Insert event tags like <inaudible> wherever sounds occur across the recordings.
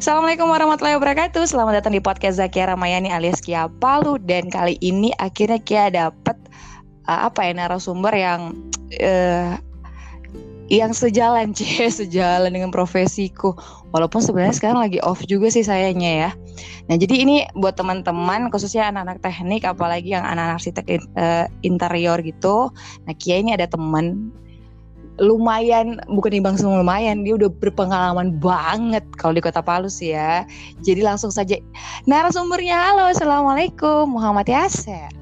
Assalamualaikum warahmatullahi wabarakatuh. Selamat datang di podcast Zakia Ramayani alias Kia Palu. Dan kali ini akhirnya Kia dapet uh, Apa ya narasumber yang uh, Yang sejalan <laughs> cie. Sejalan dengan profesiku. Walaupun sebenarnya sekarang lagi off juga sih sayanya ya. Nah jadi ini buat teman-teman Khususnya anak-anak teknik Apalagi yang anak-anak arsitek uh, interior gitu. Nah Kia ini ada teman lumayan bukan imbang semua lumayan. Dia udah berpengalaman banget kalau di kota Palu sih ya. Jadi langsung saja narasumbernya. Halo assalamualaikum Muhammad Yaser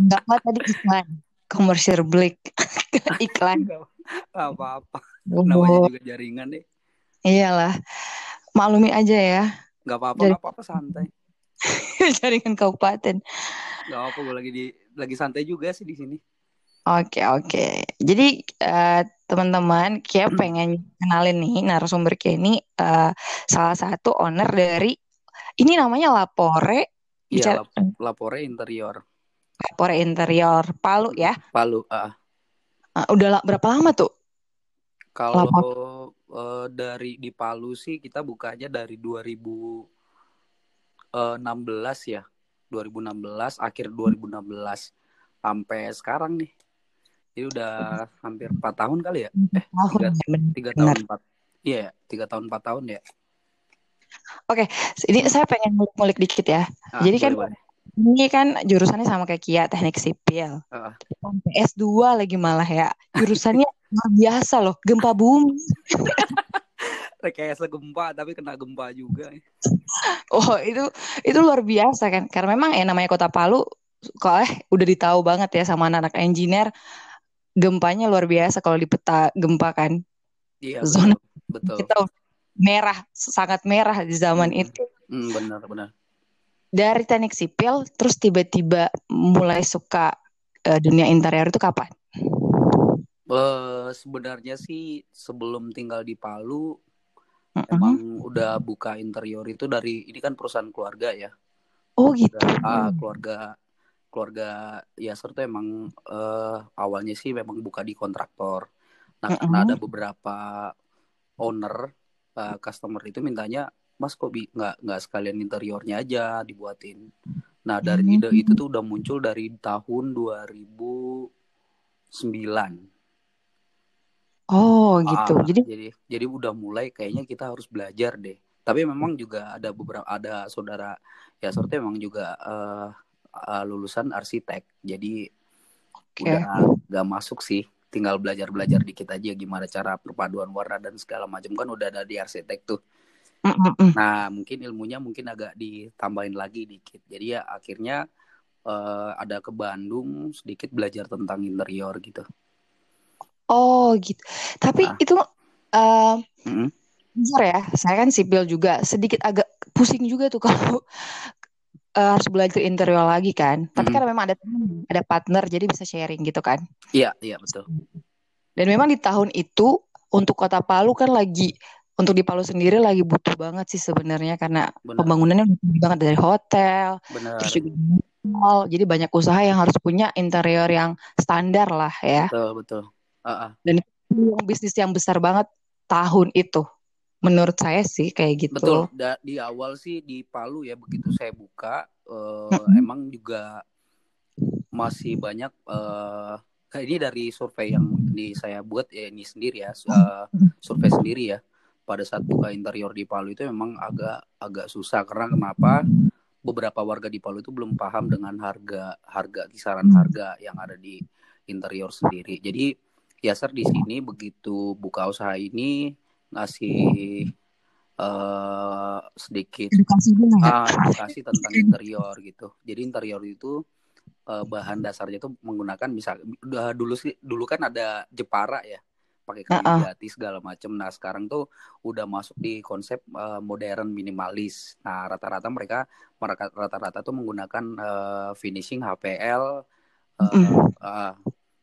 Enggak apa tadi iklan komersial break. <laughs> Iklan. Apa-apa. Namanya juga jaringan deh iyalah. Maklumi aja ya. Nggak apa-apa nggak apa-apa santai. <laughs> Jaringan kabupaten Gak apa gue lagi di lagi santai juga sih di sini. Oke oke. Jadi uh, teman-teman, Kia pengen kenalin nih narasumber Kia ini uh, salah satu owner dari ini namanya Lapore. Iya, lap Lapore Interior. Lapore Interior Palu ya? Palu. Uh. Uh, udah berapa lama tuh? Kalau uh, dari di Palu sih kita bukanya dari 2016 ya. 2016 akhir 2016 sampai sekarang nih. Jadi udah hampir empat tahun kali ya? Eh tiga, tiga tahun empat iya tiga tahun empat tahun ya. Oke ini saya pengen ngulik dikit ya. Ah, jadi kan boleh. ini kan jurusannya sama kayak Kia teknik sipil. Uh. S2 lagi malah ya. Jurusannya <laughs> luar biasa loh gempa bumi <laughs> rekayasa gempa tapi kena gempa juga. Oh itu itu luar biasa kan karena memang ya namanya kota Palu kok eh udah ditahu banget ya sama anak-anak engineer gempanya luar biasa kalau di peta gempa kan. Iya zona betul. Kita merah sangat merah di zaman hmm. itu. Hmm, benar benar. Dari teknik sipil terus tiba-tiba mulai suka uh, dunia interior itu kapan? Uh, sebenarnya sih sebelum tinggal di Palu uh-huh. emang udah buka interior itu dari ini kan perusahaan keluarga ya? Oh gitu. Ah keluarga keluarga ya serta emang uh, awalnya sih memang buka di kontraktor. Nah uh-huh. karena ada beberapa owner uh, customer itu mintanya mas kok bi nggak nggak sekalian interiornya aja dibuatin? Nah dari ide itu tuh udah muncul dari tahun 2009 Oh gitu. Ah, jadi jadi jadi udah mulai kayaknya kita harus belajar deh. Tapi memang juga ada beberapa ada saudara ya seperti memang juga uh, uh, lulusan arsitek. Jadi okay. udah gak masuk sih. Tinggal belajar-belajar dikit aja gimana cara perpaduan warna dan segala macam kan udah ada di arsitek tuh. Mm-mm. Nah mungkin ilmunya mungkin agak ditambahin lagi dikit. Jadi ya akhirnya uh, ada ke Bandung sedikit belajar tentang interior gitu. Oh gitu. Tapi nah. itu uh, hmm? ya, saya kan sipil juga, sedikit agak pusing juga tuh <laughs> kalau uh, harus belajar interior lagi kan. Tapi hmm. kan memang ada ada partner, jadi bisa sharing gitu kan. Iya, iya betul. Dan memang di tahun itu untuk kota Palu kan lagi untuk di Palu sendiri lagi butuh banget sih sebenarnya karena Benar. pembangunannya butuh banget dari hotel, Benar. terus juga mall, jadi banyak usaha yang harus punya interior yang standar lah ya. Betul betul. Uh-uh. Dan yang bisnis yang besar banget tahun itu. Menurut saya sih kayak gitu. Betul. Da- di awal sih di Palu ya begitu saya buka uh, hmm. emang juga masih banyak uh, ini dari survei yang di saya buat ya ini sendiri ya uh, survei sendiri ya pada saat buka interior di Palu itu memang agak agak susah karena kenapa beberapa warga di Palu itu belum paham dengan harga harga kisaran harga yang ada di interior sendiri jadi Yaser di sini begitu buka usaha ini ngasih uh, sedikit edukasi, uh, edukasi tentang interior gitu. Jadi interior itu uh, bahan dasarnya itu menggunakan misal uh, dulu sih dulu kan ada Jepara ya pakai kayu uh -uh. jati segala macam. Nah sekarang tuh udah masuk di konsep uh, modern minimalis. Nah rata-rata mereka rata-rata tuh menggunakan uh, finishing HPL. Uh, mm. uh,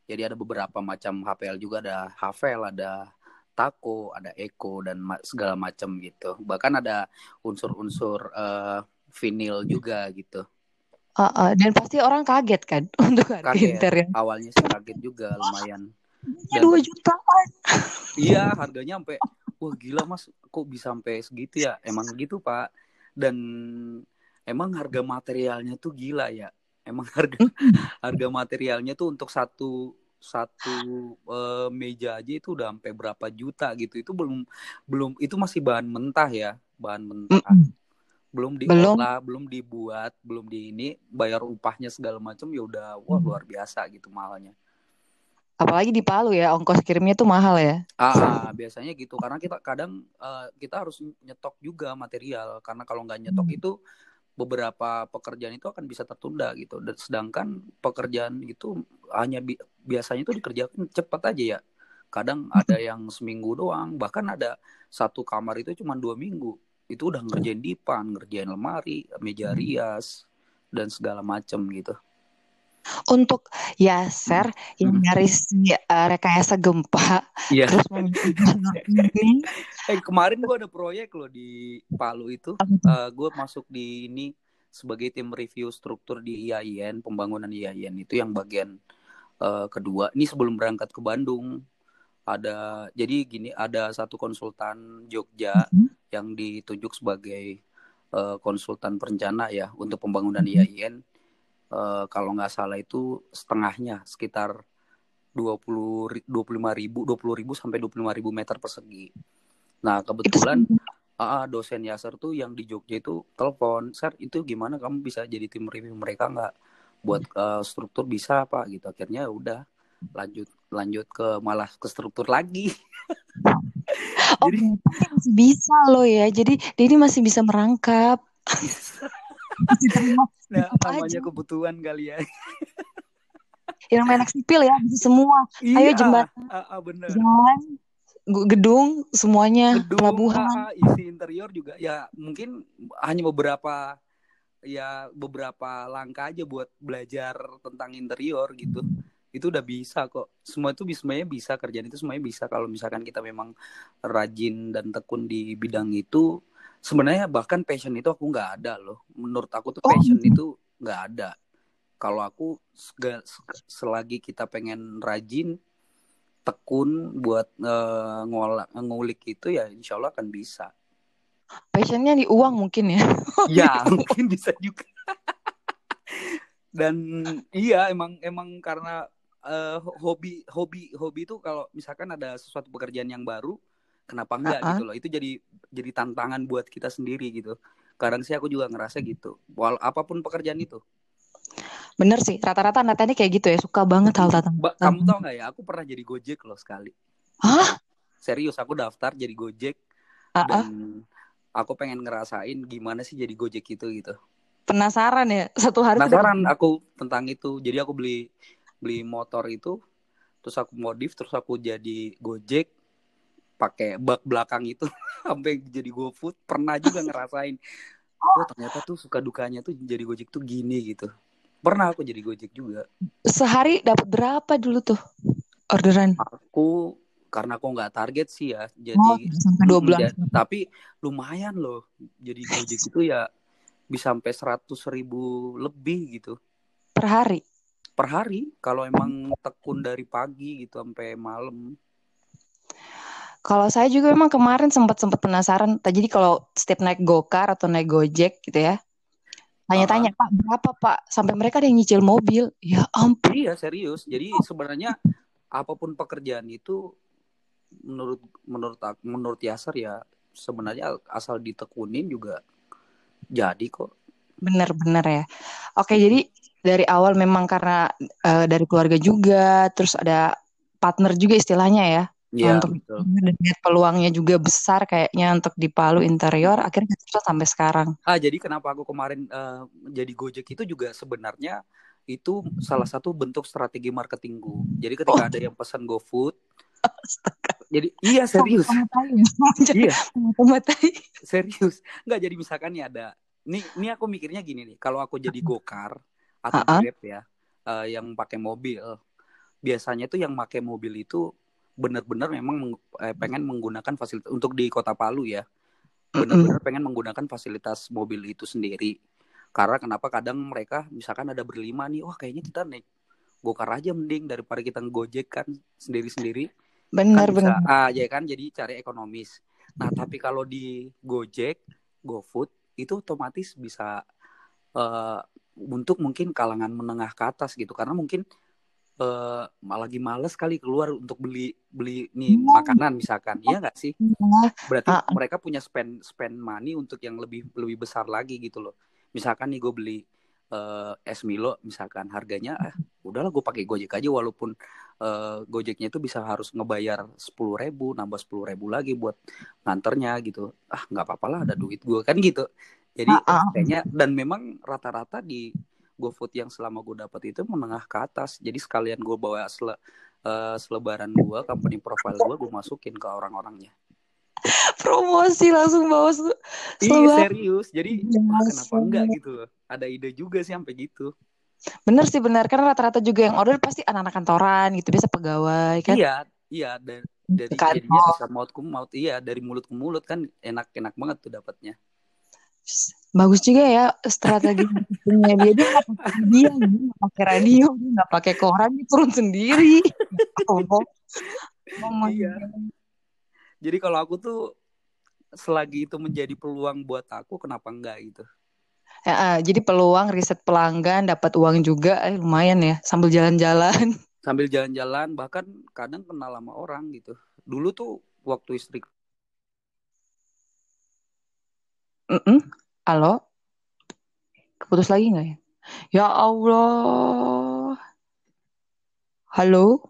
jadi ada beberapa macam HPL juga ada Havel, ada Taco, ada Eko dan segala macam gitu. Bahkan ada unsur-unsur uh, vinil juga gitu. Uh, uh, dan pasti orang kaget kan <laughs> untuk kaget. interior. Awalnya sih kaget juga lumayan Dan, dua jutaan. <laughs> Iya, harganya sampai wah gila mas, kok bisa sampai segitu ya? Emang gitu pak. Dan emang harga materialnya tuh gila ya. Emang harga harga materialnya tuh untuk satu satu uh, meja aja itu udah sampai berapa juta gitu. Itu belum belum itu masih bahan mentah ya, bahan mentah. Mm -mm. Belum diolah, belum. belum dibuat, belum di ini bayar upahnya segala macam ya udah wah luar biasa gitu mahalnya. Apalagi di Palu ya, ongkos kirimnya tuh mahal ya. Ah, biasanya gitu karena kita kadang uh, kita harus nyetok juga material karena kalau nggak nyetok hmm. itu beberapa pekerjaan itu akan bisa tertunda gitu. Dan sedangkan pekerjaan itu hanya bi biasanya itu dikerjakan cepat aja ya. Kadang ada yang seminggu doang, bahkan ada satu kamar itu cuma dua minggu. Itu udah ngerjain dipan, ngerjain lemari, meja rias dan segala macam gitu. Untuk Yaser yang nyaris uh, rekayasa gempa, yeah. terus <laughs> ini. Eh kemarin gue ada proyek loh di Palu itu, uh, eh, gue masuk di ini sebagai tim review struktur di IAIN, pembangunan IAIN itu yang bagian uh, kedua. Ini sebelum berangkat ke Bandung, ada jadi gini ada satu konsultan Jogja mm -hmm. yang ditunjuk sebagai uh, konsultan perencana ya untuk pembangunan mm -hmm. IAIN uh, kalau nggak salah itu setengahnya sekitar 20 25 ribu 20 ribu sampai 25 ribu meter persegi. Nah kebetulan uh, dosen Yaser tuh yang di Jogja itu telepon, Sir itu gimana kamu bisa jadi tim review mereka nggak buat uh, struktur bisa apa gitu. Akhirnya ya udah lanjut lanjut ke malah ke struktur lagi. oh, <laughs> jadi masih bisa loh ya. Jadi ini masih bisa merangkap. <laughs> terima. Nah, namanya aja. kebutuhan kali ya. Yang main sipil ya bisa semua. Iya, ayo jembatan bener. jalan gedung semuanya. Gedung, pelabuhan. uh, isi interior juga. Ya mungkin hanya beberapa ya beberapa langkah aja buat belajar tentang interior gitu. Itu udah bisa kok. Semua itu semuanya bisa kerjaan itu semuanya bisa. Kalau misalkan kita memang rajin dan tekun di bidang itu sebenarnya bahkan passion itu aku nggak ada loh. Menurut aku tuh oh, passion oh. itu nggak ada. Kalau aku selagi kita pengen rajin tekun buat uh, ngolak ngulik itu ya insya Allah akan bisa. Passionnya di uang mungkin ya. <laughs> Ya mungkin bisa juga. Dan iya emang emang karena uh, hobi hobi hobi itu kalau misalkan ada sesuatu pekerjaan yang baru kenapa enggak uh -uh. gitu loh. Itu jadi jadi tantangan buat kita sendiri gitu. Kadang sih aku juga ngerasa gitu. Wal apa pun pekerjaan itu. Bener sih rata-rata ini kayak gitu ya. Suka banget hal tentang kamu tau nggak ya? Aku pernah jadi gojek loh sekali. Hah? serius aku daftar jadi gojek. Uh -uh. dan aku pengen ngerasain gimana sih jadi gojek itu gitu. Penasaran ya? Satu hari penasaran aku tentang itu. Jadi aku beli beli motor itu terus aku modif terus aku jadi gojek pakai bak belakang itu <laughs> sampai jadi GoFood pernah juga ngerasain. Oh ternyata tuh suka dukanya tuh jadi Gojek tuh gini gitu. Pernah aku jadi Gojek juga. Sehari dapat berapa dulu tuh orderan? Aku karena aku nggak target sih ya jadi oh, sampai dua bulan. tapi lumayan loh jadi Gojek itu ya bisa sampai seratus ribu lebih gitu. Per hari? Per hari kalau emang tekun dari pagi gitu sampai malam kalau saya juga memang kemarin sempat sempat penasaran. Jadi kalau setiap naik gokar atau naik gojek gitu ya, tanya-tanya uh, Pak berapa Pak? Sampai mereka ada yang nyicil mobil. Ya ampun. Iya serius. Jadi sebenarnya apa pun pekerjaan itu menurut menurut menurut Yasser ya sebenarnya asal ditekunin juga jadi kok. Bener-bener ya. Oke jadi dari awal memang karena uh, dari keluarga juga, terus ada partner juga istilahnya ya Ya, untuk betul. dan lihat peluangnya juga besar kayaknya untuk di Palu interior akhirnya terus sampai sekarang. Ah jadi kenapa aku kemarin uh, jadi Gojek itu juga sebenarnya itu salah satu bentuk strategi marketingku. Jadi ketika oh. ada yang pesan GoFood, jadi iya serius. <laughs> iya. serius. Enggak jadi misalkan nih ada nih ini aku mikirnya gini nih, kalau aku jadi Gokar atau uh. Grab ya uh, yang pakai mobil, biasanya tuh yang pakai mobil itu benar-benar memang meng, eh, pengen menggunakan fasilitas untuk di Kota Palu ya benar-benar pengen menggunakan fasilitas mobil itu sendiri. Karena kenapa kadang mereka misalkan ada berlima nih wah kayaknya kita naik gokar aja mending daripada kita ngojek kan sendiri-sendiri. Benar kan benar. ah ya kan? Jadi cari ekonomis. Nah tapi kalau di Gojek GoFood itu otomatis bisa eh, untuk mungkin kalangan menengah ke atas gitu. Karena mungkin eh lagi males kali keluar untuk beli beli nih Hmm. makanan misalkan iya nggak sih berarti Ah, ah. mereka punya spend spend money untuk yang lebih lebih besar lagi gitu loh misalkan nih gue beli eh, es Milo misalkan harganya ah, udahlah gue pakai Gojek aja walaupun eh, Gojeknya itu bisa harus ngebayar sepuluh ribu nambah sepuluh ribu lagi buat nganternya gitu ah nggak apa-apa lah ada duit gue kan gitu jadi Ah, ah. kayaknya dan memang rata-rata di GoFood yang selama gue dapat itu menengah ke atas jadi sekalian gue bawa sele, eh, selebaran gue company profile gue gue masukin ke orang-orangnya promosi langsung bawa se- Iya serius. Jadi wah, kenapa enggak gitu loh. Ada ide juga sih sampai gitu. Bener sih benar karena rata-rata juga yang order pasti anak-anak kantoran gitu biasa pegawai kan Iya, iya dari dari jadinya bisa maut ke maut. Iya, dari mulut ke mulut kan enak-enak banget tuh dapatnya. Bagus juga ya strategi marketingnya dia dia nggak pakai media dia nggak pakai radio dia nggak pakai koran dia turun sendiri oh, <laughs> oh Iya. Jadi kalau aku tuh selagi itu menjadi peluang buat aku kenapa enggak gitu. Ya, ah, jadi peluang riset pelanggan dapat uang juga eh, lumayan ya sambil jalan-jalan Sambil jalan-jalan bahkan kadang kenal sama orang gitu. Dulu tuh waktu istri Mm-mm. Halo? Keputus lagi nggak ya? Ya Allah. Halo?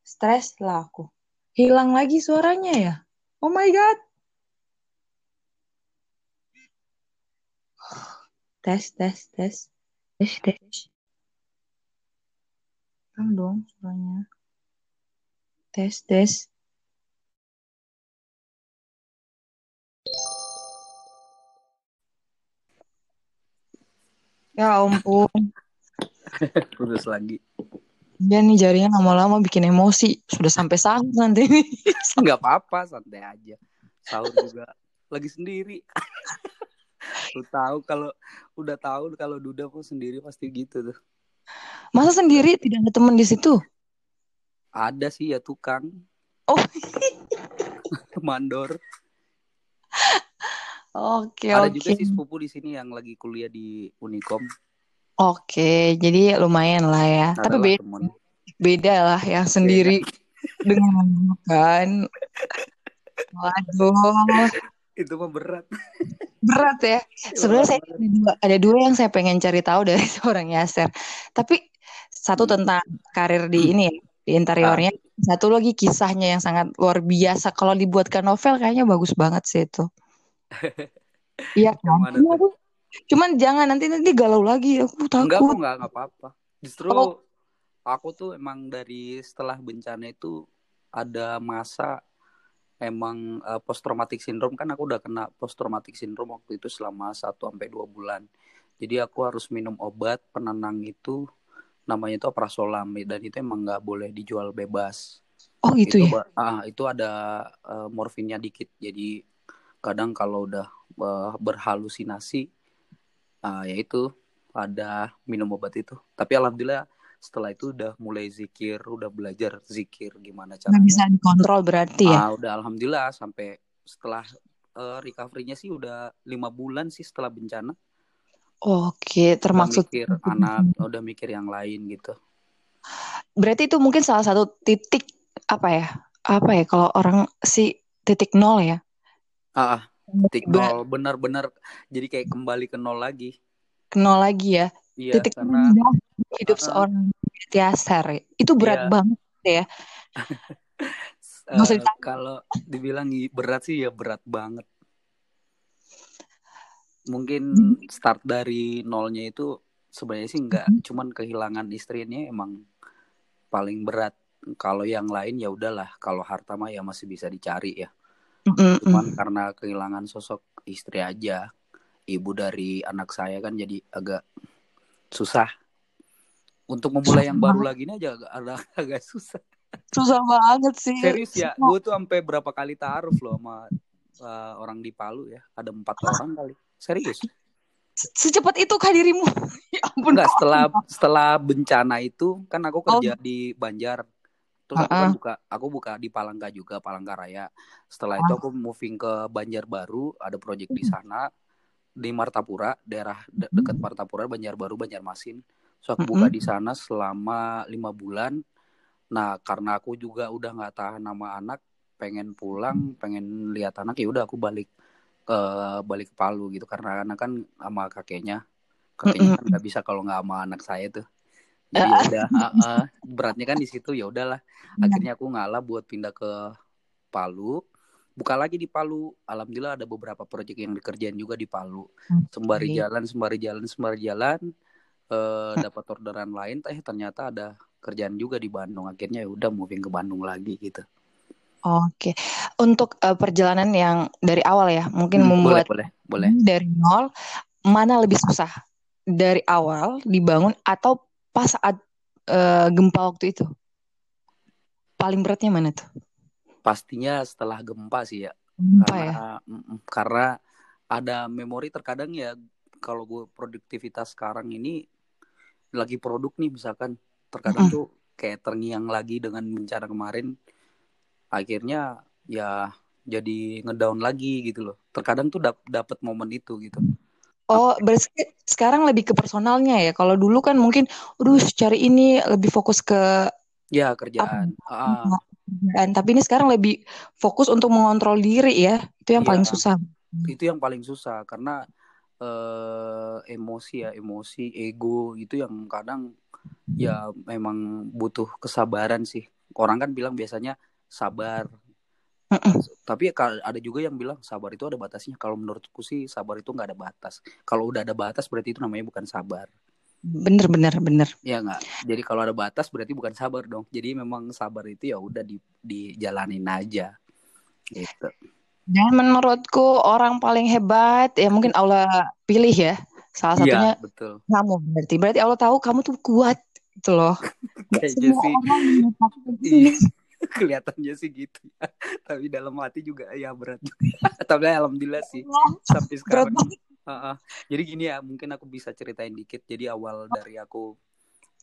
Stres lah aku. Hilang lagi suaranya ya? Oh my god. Tes tes tes. Tes tes. Hilang dong suaranya. Tes tes ya ampun <laughs> putus lagi. dia nih jaringan lama-lama bikin emosi sudah sampai sahur nanti Enggak <laughs> apa-apa, santai aja. Sahur juga lagi sendiri. <laughs> Lu tahu kalau udah tahu kalau Duda pun sendiri pasti gitu tuh. masa sendiri tidak ada teman di situ Ada sih ya tukang oh mandor. Oke Ada oke juga sih sepupu di sini yang lagi kuliah di Unicom. Oke, jadi lumayan lah ya. Tapi Adalah beda, teman. beda lah yang sendiri dengan <laughs> kan. Waduh, Itu mah berat. berat ya. Sebenarnya saya ada dua, ada dua yang saya pengen cari tahu dari <laughs> seorang Yaser. Tapi satu Hmm. tentang karir di ini ya, di interiornya. Satu lagi kisahnya yang sangat luar biasa. Kalau dibuatkan novel kayaknya bagus banget sih itu. Iya Yang kan? Iya. Cuman jangan nanti nanti galau lagi. Aku Enggak kok takut. enggak enggak apa-apa. Justru Oh. aku tuh emang dari setelah bencana itu ada masa emang post traumatic syndrome kan aku udah kena post traumatic syndrome waktu itu selama 1 sampai 2 bulan. Jadi aku harus minum obat penenang itu namanya itu prasolam dan itu emang nggak boleh dijual bebas. Oh gitu itu ya. Ah, itu ada eh, morfinnya dikit. Jadi kadang kalau udah eh, berhalusinasi ah ya itu ada minum obat itu. Tapi alhamdulillah setelah itu udah mulai zikir, udah belajar zikir gimana Nggak caranya. bisa dikontrol berarti ya. Ah, udah alhamdulillah sampai setelah eh, recovery-nya sih udah lima bulan sih setelah bencana. Oke, Udah termaksud mikir anak, udah mikir yang lain gitu. berarti itu mungkin salah satu titik apa ya? Apa ya kalau orang si titik nol ya? Ah, ah, titik nol benar-benar jadi kayak kembali ke nol lagi. ke nol lagi ya. Iya, titik karena terendah hidup Ah, ah. seorang Tiasar. Itu berat Iya. banget ya. <laughs> ditanya. kalau dibilang berat sih ya berat banget. Mungkin start dari nolnya itu sebenarnya sih enggak, Mm-hmm. cuman kehilangan istrinya emang paling berat. Kalau yang lain ya udahlah, kalau harta mah ya masih bisa dicari ya. Mm-mm. Cuman karena kehilangan sosok istri aja, ibu dari anak saya kan jadi agak susah. Untuk memulai yang baru lagi ini aja agak, agak, agak susah. Susah banget sih. Serius ya, gue tuh sampai berapa kali taruh loh sama uh, orang di Palu ya. Ada empat orang kali. Serius. Se- Secepat itu kah dirimu? <laughs> Ya ampun. Enggak, setelah setelah bencana itu kan aku Oh. kerja di Banjar. Terus aku kan buka aku buka di Palangka juga, Palangka Raya. Setelah itu aku moving ke Banjarbaru, ada project di sana di Martapura, daerah de- dekat Martapura, Banjarbaru, Banjarmasin. So aku buka di sana selama lima bulan. Nah, karena aku juga udah nggak tahan sama anak, pengen pulang, pengen lihat anak, ya udah aku balik ke balik ke Palu gitu. Karena anak kan sama kakeknya. Kakeknya kan nggak bisa kalau nggak sama anak saya tuh jadi ya udah ah, ah, beratnya kan di situ ya udahlah. Akhirnya aku ngalah buat pindah ke Palu. Buka lagi di Palu. Alhamdulillah ada beberapa proyek yang dikerjain juga di Palu. Sembari Oke. jalan sembari jalan sembari jalan eh, dapat orderan lain eh ternyata ada kerjaan juga di Bandung. Akhirnya ya udah moving ke Bandung lagi gitu. Oke. Untuk eh, perjalanan yang dari awal ya, mungkin Hmm, boleh membuat boleh boleh. dari nol, mana lebih susah? Dari awal dibangun atau pas saat eh, gempa waktu itu? Paling beratnya mana tuh? pastinya setelah gempa sih ya Gempa karena ya. karena ada memori terkadang ya kalau gue produktivitas sekarang ini lagi produk nih misalkan terkadang Mm-mm. tuh kayak terngiang lagi dengan bencana kemarin akhirnya ya jadi ngedown lagi gitu loh terkadang tuh dap dapet momen itu gitu Oh, berarti sekarang lebih ke personalnya ya. Kalau dulu kan mungkin, aduh, cari ini lebih fokus ke ya kerjaan ah kerjaan. Tapi ini sekarang lebih fokus untuk mengontrol diri ya. Itu yang Iya. paling susah. itu yang paling susah karena eh, emosi ya emosi ego itu yang kadang ya memang butuh kesabaran sih orang kan bilang biasanya sabar. Tapi ka- ada juga yang bilang sabar itu ada batasnya kalau menurutku sih sabar itu nggak ada batas kalau udah ada batas berarti itu namanya bukan sabar Bener, bener, bener. ya nggak jadi kalau ada batas berarti bukan sabar dong jadi memang sabar itu ya udah di dijalanin aja gitu Dan menurutku orang paling hebat ya mungkin Allah pilih ya. Salah satunya iya betul kamu berarti. Berarti Allah tahu kamu tuh kuat gitu loh. <laughs> Gak Kayaknya semua sih. orang Iya. <laughs> kelihatannya sih gitu ya. Tapi dalam hati juga ya berat juga. <laughs> Tapi alhamdulillah sih sampai Berat sekarang. banget. Heeh. Jadi gini ya, mungkin aku bisa ceritain dikit. Jadi awal dari aku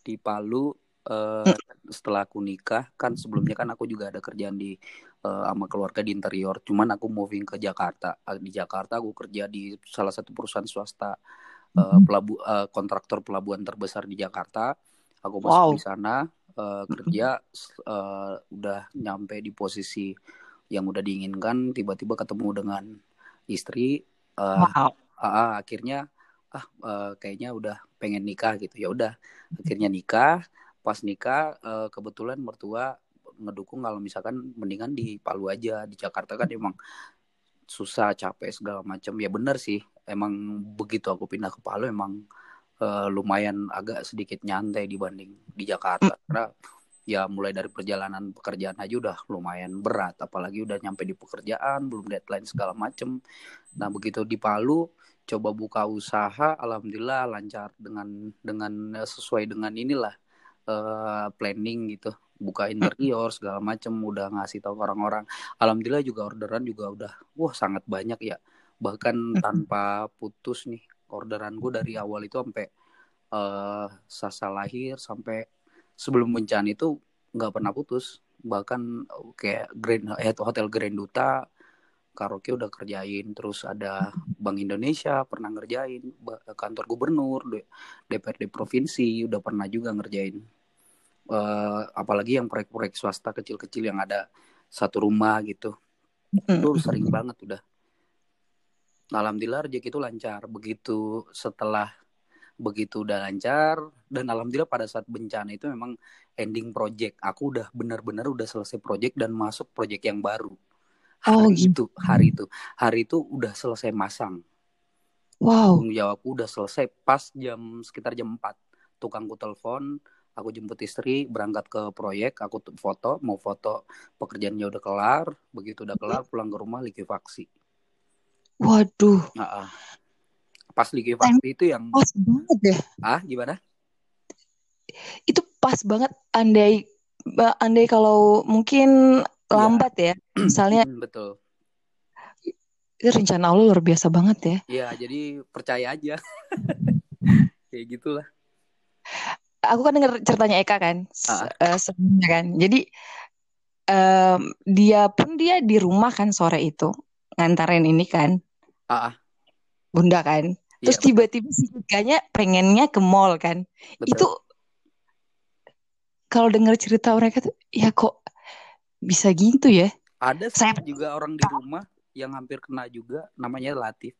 di Palu eh, setelah aku nikah kan sebelumnya kan aku juga ada kerjaan di eh, sama keluarga di interior. Cuman aku moving ke Jakarta. Eh, Di Jakarta aku kerja di salah satu perusahaan swasta eh, pelabu eh, kontraktor pelabuhan terbesar di Jakarta. Aku masuk Wow. di sana eh, kerja eh, udah nyampe di posisi yang udah diinginkan. Tiba-tiba ketemu dengan istri. eh, Wow. ah, akhirnya ah eh, kayaknya udah pengen nikah gitu ya udah akhirnya nikah pas nikah eh, kebetulan mertua ngedukung kalau misalkan mendingan di Palu aja di Jakarta kan emang susah capek segala macam ya bener sih emang begitu aku pindah ke Palu emang eh, lumayan agak sedikit nyantai dibanding di Jakarta. Karena ya mulai dari perjalanan pekerjaan aja udah lumayan berat. Apalagi udah nyampe di pekerjaan belum deadline segala macem. Nah begitu di Palu coba buka usaha alhamdulillah lancar dengan dengan eh, sesuai dengan inilah eh, planning gitu. Buka interior segala macem udah ngasih tahu orang-orang. Alhamdulillah juga orderan juga udah wah sangat banyak ya. Bahkan tanpa putus nih orderan gue dari awal itu sampai eh Sasa lahir sampai sebelum bencana itu nggak pernah putus. Bahkan kayak Grand eh, hotel Grand Duta karaoke udah kerjain terus ada Bank Indonesia pernah ngerjain kantor gubernur DPRD provinsi udah pernah juga ngerjain. Eh, apalagi yang proyek-proyek swasta kecil-kecil yang ada satu rumah gitu. Itu sering banget udah alhamdulillah rezeki itu lancar. Begitu setelah begitu udah lancar dan alhamdulillah pada saat bencana itu memang ending project. Aku udah benar-benar udah selesai project dan masuk project yang baru. Oh, hari gitu. itu hari itu. Hari itu udah selesai masang. Wow. tanggung jawabku udah selesai pas jam sekitar jam 4 tukangku telepon aku jemput istri berangkat ke proyek aku foto mau foto pekerjaannya udah kelar. Begitu udah kelar pulang ke rumah likuifaksi Waduh. Nah, ah. pas likuifaksi itu yang Pas banget deh. ah gimana Itu pas banget andai andai kalau mungkin lambat ya. <clears throat> Misalnya Hmm, betul itu rencana Allah luar biasa banget ya. ya jadi percaya aja <laughs> kayak gitulah aku kan denger ceritanya Eka kan uh, sebelumnya kan jadi em, dia pun dia di rumah kan sore itu ngantarin ini kan Ah, ah. bunda kan terus tiba-tiba si Ekanya pengennya ke mall kan betul. itu kalau denger cerita mereka tuh ya kok bisa gitu ya Ada saya juga orang di rumah yang hampir kena juga, namanya Latif.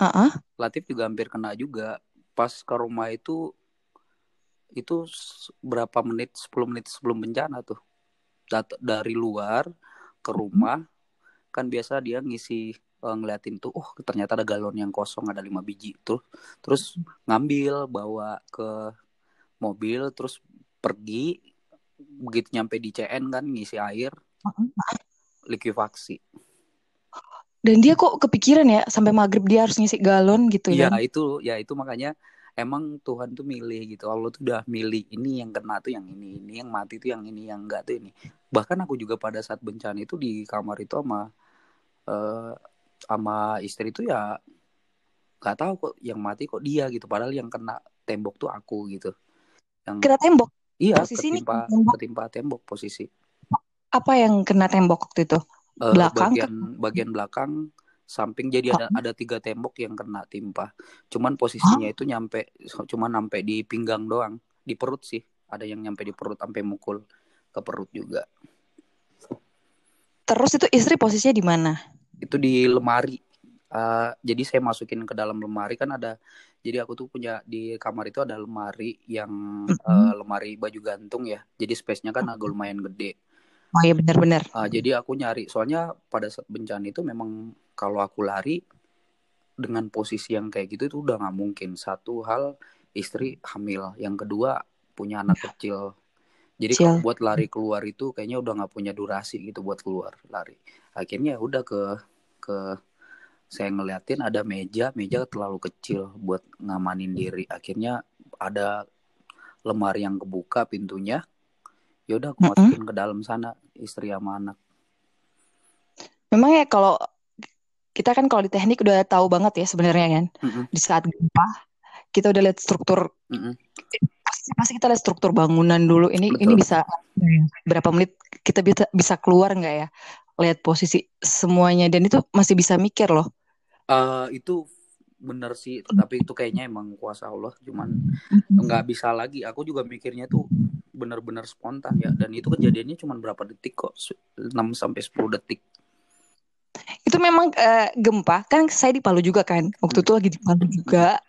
Ah. Latif juga hampir kena juga. Pas ke rumah itu itu berapa menit 10 menit sebelum bencana tuh. Dat- dari luar ke rumah kan biasa dia ngisi eh, ngeliatin tuh oh ternyata ada galon yang kosong ada lima biji tuh. Terus ngambil bawa ke mobil terus pergi. Begitu nyampe di CN kan ngisi air. Likuifaksi. Dan dia kok kepikiran ya sampai maghrib dia harus ngisi galon gitu ya kan? itu. Ya itu makanya emang Tuhan tuh milih gitu. Allah tuh udah milih ini yang kena tuh yang ini ini yang mati tuh yang ini yang enggak tuh ini. Bahkan aku juga pada saat bencana itu di kamar itu sama eh, sama istri itu ya nggak tahu kok yang mati kok dia gitu. Padahal yang kena tembok tuh aku gitu. Yang kena tembok? Iya posisi ini ketimpa kena tembok. ketimpa tembok posisi. Apa yang kena tembok waktu itu? Eh, Belakang bagian bagian belakang samping jadi ada ada tiga tembok yang kena timpa. Cuman posisinya itu nyampe cuman sampai di pinggang doang. Di perut sih. Ada yang nyampe di perut sampai mukul ke perut juga. Terus itu istri posisinya di mana itu di lemari. Eh, jadi saya masukin ke dalam lemari kan ada jadi aku tuh punya di kamar itu ada lemari yang eh, lemari baju gantung ya. Jadi space-nya kan agak lumayan gede. Oh iya benar-benar. Ah, jadi aku nyari soalnya pada saat bencana itu memang kalau aku lari dengan posisi yang kayak gitu itu udah nggak mungkin. Satu hal istri hamil. Yang kedua punya anak kecil. Jadi kalau buat lari keluar itu kayaknya udah nggak punya durasi gitu buat keluar lari akhirnya ya udah ke ke saya ngeliatin ada meja meja terlalu kecil buat ngamanin diri. Akhirnya ada lemari yang kebuka pintunya. Ya udah aku masukin ke dalam sana istri sama anak. Memang ya kalau kita kan kalau di teknik udah tahu banget ya sebenarnya kan. Mm-mm. di saat gempa kita udah lihat struktur. Mm-mm. pasti pasti kita lihat struktur bangunan dulu. Ini Betul. ini bisa berapa menit kita bisa bisa keluar nggak ya lihat posisi semuanya. Dan itu masih bisa mikir loh. Eh, itu bener sih tapi itu kayaknya emang kuasa Allah. Cuman nggak bisa lagi. Aku juga mikirnya tuh bener-bener spontan ya. Dan itu kejadiannya cuma berapa detik kok? 6 sampai 10 detik. Itu memang eh, gempa. Kan saya di Palu juga kan. Waktu itu lagi di Palu juga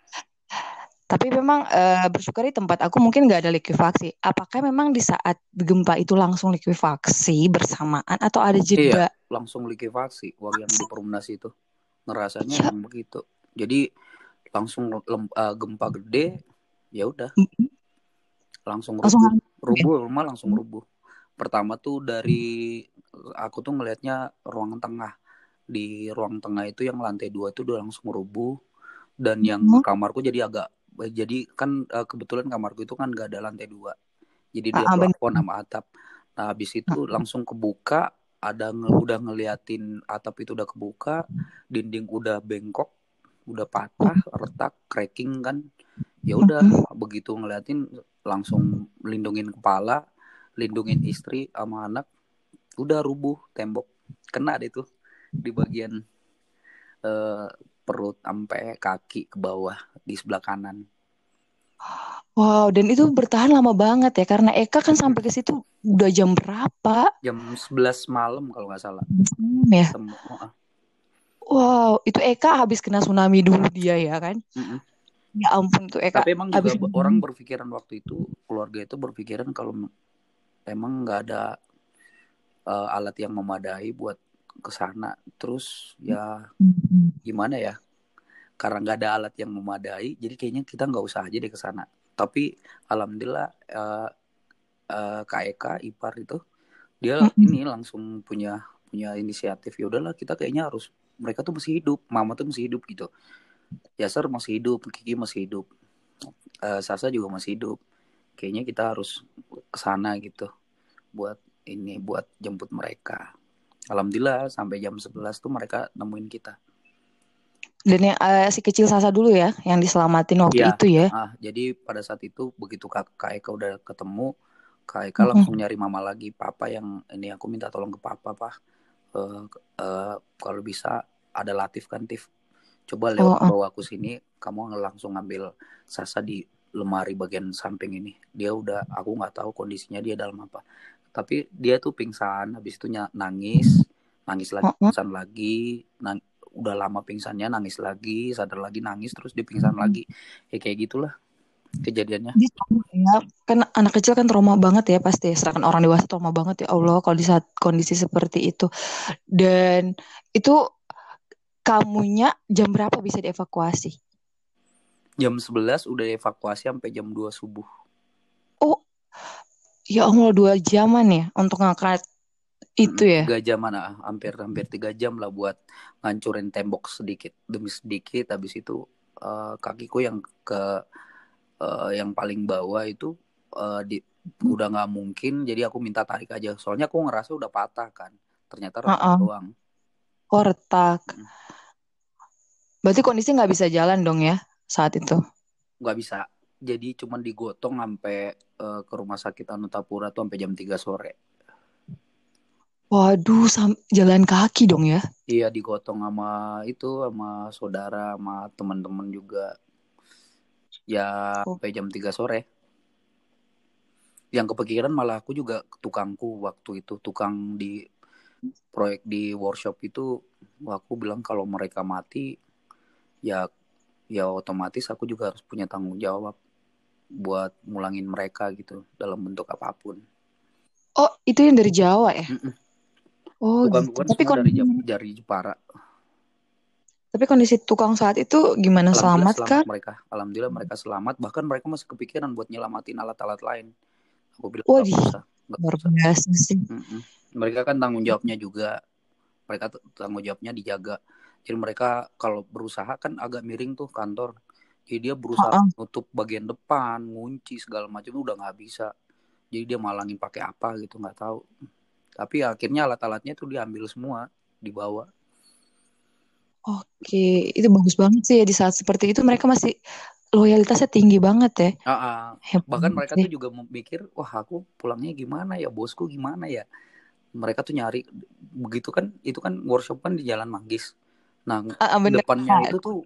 tapi memang eh, bersyukur di tempat aku mungkin nggak ada likuifaksi. Apakah memang di saat gempa itu langsung likuifaksi bersamaan atau ada jeda? langsung likuifaksi. Wah yang di Perumnas itu ngerasanya Ya. begitu. Jadi langsung lem- eh, gempa gede ya udah. Langsung langsung rubuh. rubuh rumah langsung rubuh. Pertama tuh dari aku tuh ngelihatnya ruang tengah. Di ruang tengah itu yang lantai dua itu udah langsung rubuh. Dan yang Hmm. kamarku jadi agak jadi kan eh, kebetulan kamarku itu kan gak ada lantai dua. Jadi dia Ah, ah, plafon sama atap. Nah habis itu langsung kebuka ada nge- udah ngeliatin atap itu udah kebuka dinding udah bengkok udah patah retak cracking kan. Ya udah begitu ngeliatin langsung lindungin kepala lindungin istri sama anak udah rubuh tembok. Kena deh tuh di bagian eh, perut sampai kaki ke bawah di sebelah kanan. Wow dan itu bertahan lama banget ya karena Eka kan sampai ke situ udah jam berapa? Jam 11 malam kalau nggak salah. Ya. Semua. wow itu Eka habis kena tsunami dulu dia ya kan? Mm-mm. ya ampun itu Eka tapi emang habis juga orang berpikiran waktu itu keluarga itu berpikiran kalau emang nggak ada eh, alat yang memadai buat ke sana. Terus ya gimana ya? Karena nggak ada alat yang memadai jadi kayaknya kita nggak usah aja deh ke sana. Tapi alhamdulillah eh, eh, Kak Eka Ipar itu dia Mm-mm. ini langsung punya punya inisiatif ya udahlah kita kayaknya harus mereka tuh masih hidup mama tuh masih hidup gitu. Yasser masih hidup Kiki masih hidup eh, Sasa juga masih hidup. Kayaknya kita harus ke sana gitu buat ini buat jemput mereka alhamdulillah sampai jam 11 tuh mereka nemuin kita Dan yang uh, si kecil Sasa dulu ya, yang diselamatin waktu Iya. itu ya. Ah, jadi pada saat itu begitu Kak, Kak Eka udah ketemu, Kak Eka langsung nyari mama lagi, papa yang ini aku minta tolong ke papa, Pak. Uh, uh, kalau bisa ada Latif kan, Tif. Coba lewat Oh, oh. bawa aku sini, kamu langsung ngambil Sasa di lemari bagian samping ini. Dia udah, aku nggak tahu kondisinya dia dalam apa. Tapi dia tuh pingsan, habis itu nangis, nangis lagi, pingsan lagi, nang- udah lama pingsannya, nangis lagi, sadar lagi, nangis, terus dia pingsan lagi. Ya kayak gitulah kejadiannya. Ya, kan anak kecil kan trauma banget ya pasti. Sedangkan orang dewasa trauma banget ya Allah kalau di saat kondisi seperti itu. Dan itu kamunya jam berapa bisa dievakuasi? Jam 11 udah evakuasi sampai jam 2 subuh. Ya Allah dua jaman ya untuk ngangkat itu ya. Tiga jam mana? Hampir hampir tiga jam lah buat ngancurin tembok sedikit demi sedikit. Habis itu uh, kakiku yang ke uh, yang paling bawah itu uh, di udah nggak mungkin. Jadi aku minta tarik aja. Soalnya aku ngerasa udah patah kan. Ternyata retak Uh-uh. doang. Oh retak. Hmm. Berarti kondisi nggak bisa jalan dong ya saat itu. Nggak bisa. Jadi cuman digotong sampai uh, ke rumah sakit Anutapura tuh sampai jam 3 sore. Waduh, sam- jalan kaki dong ya. Iya digotong sama itu sama saudara sama teman-teman juga. Ya Oh. sampai jam 3 sore. Yang kepikiran malah aku juga tukangku waktu itu tukang di proyek di workshop itu aku bilang kalau mereka mati ya ya otomatis aku juga harus punya tanggung jawab buat mulangin mereka gitu dalam bentuk apa pun. Oh, itu yang dari Jawa ya? Mm-mm. Oh, Bukan gitu. bukan Tapi dari kondisi, Jap- dari Jepara. tapi kondisi tukang saat itu gimana? Selamat kah? mereka. Alhamdulillah mereka selamat. Bahkan mereka masih kepikiran buat nyelamatin alat-alat lain. Aku bilang nggak luar biasa sih. Mm-mm. Mereka kan tanggung jawabnya juga. Mereka tanggung jawabnya dijaga. Jadi mereka kalau berusaha kan agak miring tuh kantor. Jadi dia berusaha Uh-uh. nutup bagian depan, ngunci segala macam udah nggak bisa. Jadi dia malangin pakai apa gitu nggak tahu. Tapi akhirnya alat-alatnya tuh diambil semua, dibawa. Oke, itu bagus banget sih ya di saat seperti itu mereka masih loyalitasnya tinggi banget ya. Ah. Hebat bahkan mereka tuh juga mikir wah aku pulangnya gimana ya bosku gimana ya mereka tuh nyari begitu kan itu kan workshop kan di Jalan Manggis nah Ah, ah, bener. depannya itu tuh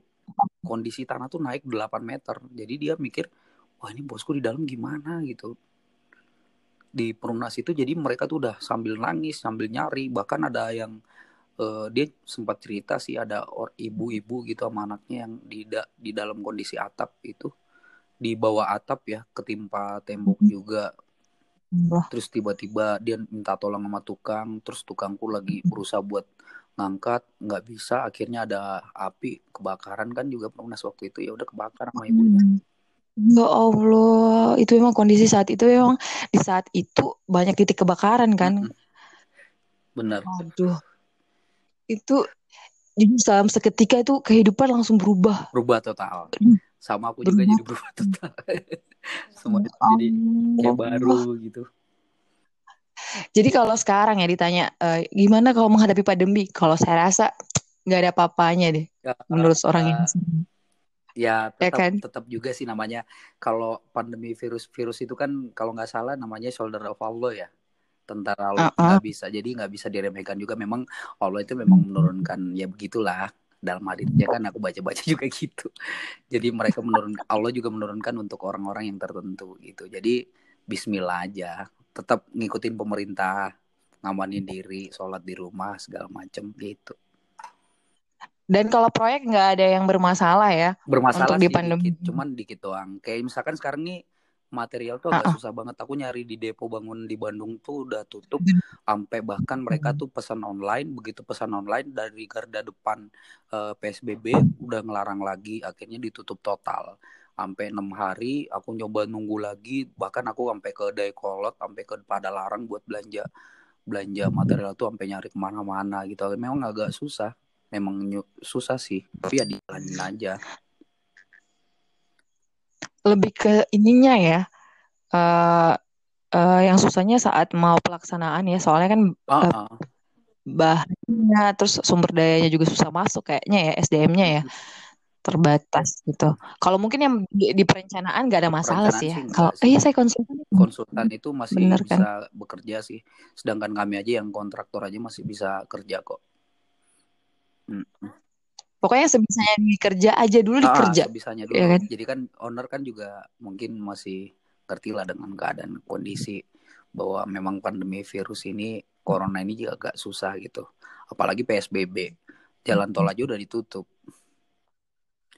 kondisi tanah tuh naik 8 meter. Jadi dia mikir wah ini bosku di dalam gimana? Gitu. Di perunas itu jadi mereka tuh udah sambil nangis sambil nyari. Bahkan ada yang eh, dia sempat cerita sih ada ibu-ibu gitu sama anaknya yang di da- di dalam kondisi atap itu. Di bawah atap ya ketimpa tembok juga. Terus tiba-tiba dia minta tolong sama tukang terus tukangku lagi berusaha buat ngangkat nggak bisa akhirnya ada api kebakaran kan juga perunas waktu itu ya udah kebakar sama ibunya. Hmm. Ya Allah, itu memang kondisi saat itu memang di saat itu banyak titik kebakaran kan. Mm-mm, bener Waduh, itu jadi dalam seketika itu kehidupan langsung berubah. berubah total. Aduh, sama aku juga berubah. jadi berubah total. <laughs> Semua itu jadi kayak baru gitu Jadi kalau sekarang ya ditanya eh, gimana kalau menghadapi pandemi? Kalau saya rasa nggak ada apa-apanya deh ya, menurut seorang ini. eh, ya Ya tetap kan? tetap juga sih namanya kalau pandemi virus virus itu kan kalau nggak salah namanya shoulder of Allah ya tentara Allah Uh-uh. nggak bisa jadi nggak bisa diremehkan juga memang Allah itu memang menurunkan ya begitulah dalam hadisnya kan aku baca-baca <laughs> juga gitu jadi mereka menurun Allah juga menurunkan untuk orang-orang yang tertentu gitu jadi Bismillah aja tetap ngikutin pemerintah ngamanin diri sholat di rumah segala macem gitu. Dan kalau proyek nggak ada yang bermasalah ya bermasalah untuk di pandemi. dikit cuman dikit doang. Kayak misalkan sekarang nih material tuh agak Uh-uh. susah banget. Aku nyari di depo bangun di Bandung tuh udah tutup. Sampai bahkan mereka tuh pesan online begitu pesan online dari garda depan eh, PSBB udah ngelarang lagi akhirnya ditutup total sampai enam hari aku nyoba nunggu lagi bahkan aku sampai ke Dayakolot sampai ke Padalarang buat belanja belanja material tuh sampai nyari ke mana-mana gitu memang agak susah memang susah sih tapi ya dijalanin aja Lebih ke ininya ya. eh eh, yang susahnya saat mau pelaksanaan ya. Soalnya kan ah eh, ah. bahannya terus sumber dayanya juga susah masuk kayaknya ya SDM-nya ya terbatas gitu. Kalau mungkin yang di, di perencanaan nggak ada masalah sih ya. Kalau eh, iya saya konsultan. Konsultan itu masih Bener, kan? bisa bekerja sih. Sedangkan kami aja yang kontraktor aja masih bisa kerja kok. Hmm. Pokoknya sebisanya dikerja aja dulu ah, dikerja. Sebisanya dulu. Ya kan? Jadi kan owner kan juga mungkin masih ngerti lah dengan keadaan kondisi bahwa memang pandemi virus ini corona ini juga agak susah gitu. Apalagi PSBB. Jalan tol aja udah ditutup.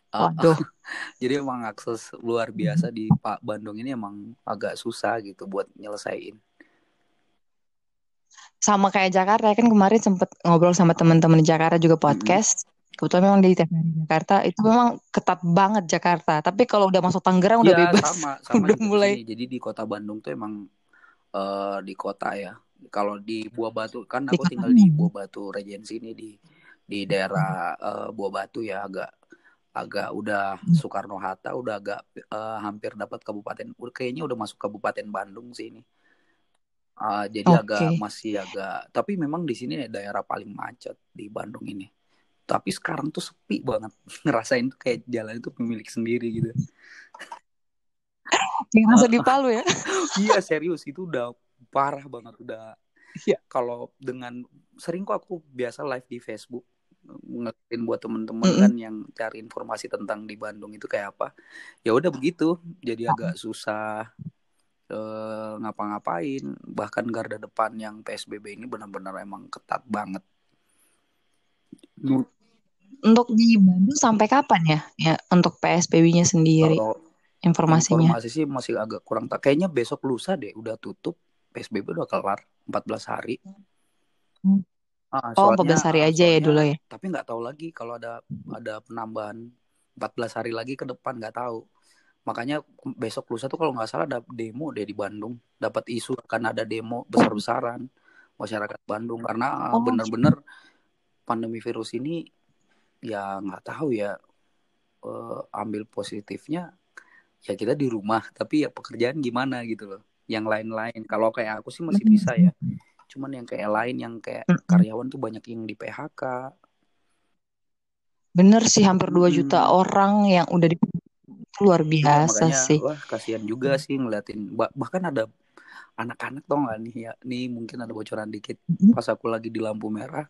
Waduh. <laughs> jadi emang akses luar biasa di Pak Bandung ini emang agak susah gitu buat nyelesain. Sama kayak Jakarta kan kemarin sempet ngobrol sama teman-teman di Jakarta juga podcast. Mm-hmm. Kebetulan memang di Jakarta itu memang ketat banget Jakarta. Tapi kalau udah masuk Tangerang udah ya, bebas. Sama, <laughs> sama udah mulai. Sini. Jadi di kota Bandung tuh emang uh, di kota ya. Kalau di Buah Batu kan aku di tinggal di Buah Batu Regency ini di di daerah uh, Buah Batu ya agak agak udah hmm. Soekarno Hatta udah agak uh, hampir dapat kabupaten kayaknya udah masuk kabupaten Bandung sih ini. Uh, jadi okay. agak masih agak tapi memang di sini daerah paling macet di Bandung ini. Tapi sekarang tuh sepi banget. <laughs> Ngerasain tuh kayak jalan itu pemilik sendiri gitu. Ngerasa di Palu ya? <laughs> iya serius. Itu udah parah banget. Udah ya kalau dengan sering kok aku biasa live di Facebook ngeliatin buat temen-temen mm -hmm. kan yang cari informasi tentang di Bandung itu kayak apa. Ya udah begitu jadi agak susah uh, ngapa-ngapain. Bahkan garda depan yang PSBB ini benar-benar emang ketat banget. Untuk di Bandung sampai kapan ya? Ya untuk PSBB-nya sendiri Kalau informasinya? informasi sih masih agak kurang. Tak kayaknya besok lusa deh udah tutup. PSBB udah kelar 14 hari. Hmm. Ah, oh, 14 hari aja ya soalnya, ya dulu ya. Tapi nggak tahu lagi kalau ada ada penambahan 14 hari lagi ke depan nggak tahu. Makanya besok lusa tuh kalau nggak salah ada demo deh di Bandung. Dapat isu akan ada demo besar-besaran masyarakat Bandung karena oh, bener-bener pandemi virus ini ya nggak tahu ya uh, ambil positifnya ya kita di rumah tapi ya pekerjaan gimana gitu loh. Yang lain-lain kalau kayak aku sih masih bisa ya cuman yang kayak lain yang kayak karyawan tuh banyak yang di PHK bener sih hampir 2 juta hmm. orang yang udah di luar iya, biasa makanya, sih. wah kasihan juga sih ngeliatin. Bahkan ada anak-anak tau gak nih ya nih mungkin ada bocoran dikit. Pas aku lagi di lampu merah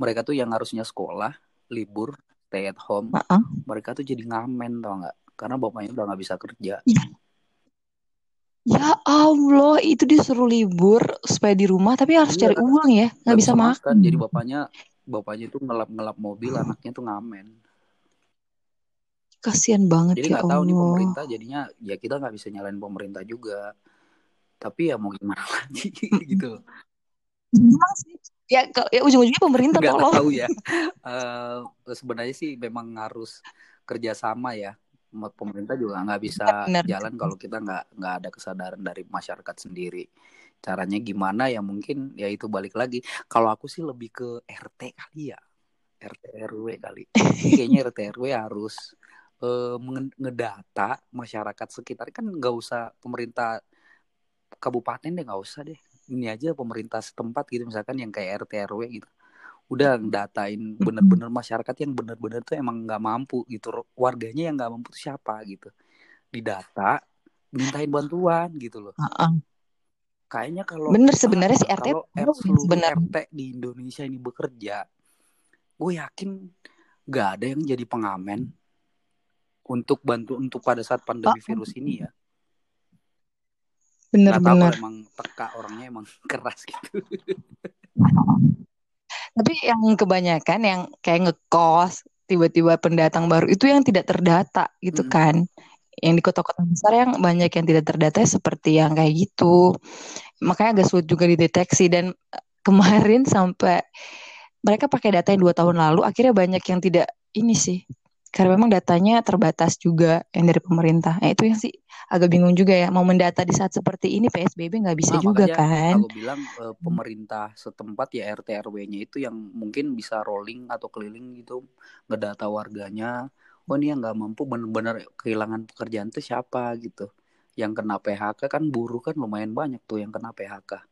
mereka tuh yang harusnya sekolah libur stay at home uh -uh. mereka tuh jadi ngamen tau nggak? Karena bapaknya udah nggak bisa kerja. Ya. Ya Allah, itu disuruh libur supaya di rumah, tapi harus iya, cari uang ya, nggak bisa makan. Jadi bapaknya, bapaknya itu ngelap-ngelap mobil, hmm. anaknya tuh ngamen. Kasian banget Jadi ya nggak tahu nih pemerintah, jadinya ya kita nggak bisa nyalain pemerintah juga. Tapi ya mau gimana <laughs> lagi gitu. Memang sih. Ya, ya ujung-ujungnya pemerintah Gak tolong. tahu ya. uh, <laughs> sebenarnya sih memang harus kerjasama ya pemerintah juga nggak bisa Bener. jalan kalau kita nggak nggak ada kesadaran dari masyarakat sendiri. Caranya gimana ya mungkin ya itu balik lagi. Kalau aku sih lebih ke RT kali ya. RT RW kali. Kayaknya RT RW harus uh, ngedata masyarakat sekitar. Kan nggak usah pemerintah kabupaten deh nggak usah deh. Ini aja pemerintah setempat gitu misalkan yang kayak RT RW gitu udah datain bener-bener <laughs> masyarakat yang bener-bener tuh emang nggak mampu gitu. Warganya yang nggak mampu tuh siapa gitu. Didata mintain bantuan gitu loh. Uh-uh. kayaknya kalau bener sebenarnya si RT kalau bener. RT di Indonesia ini bekerja gue yakin nggak ada yang jadi pengamen untuk bantu untuk pada saat pandemi uh virus ini ya. bener-bener emang teka orangnya emang <laughs> keras gitu <laughs> Tapi yang kebanyakan yang kayak ngekos, tiba-tiba pendatang baru itu yang tidak terdata gitu hmm. kan. Yang di kota-kota besar yang banyak yang tidak terdata seperti yang kayak gitu. Makanya agak sulit juga dideteksi dan eh, kemarin sampai mereka pakai data yang dua tahun lalu akhirnya banyak yang tidak ini sih karena memang datanya terbatas juga yang dari pemerintah. Nah, itu yang sih agak bingung juga ya mau mendata di saat seperti ini PSBB nggak bisa nah, juga kan. Kalau bilang e, pemerintah setempat ya RT RW-nya itu yang mungkin bisa rolling atau keliling gitu ngedata warganya. Oh ini yang nggak mampu benar-benar kehilangan pekerjaan itu siapa gitu. Yang kena PHK kan buruh kan lumayan banyak tuh yang kena PHK.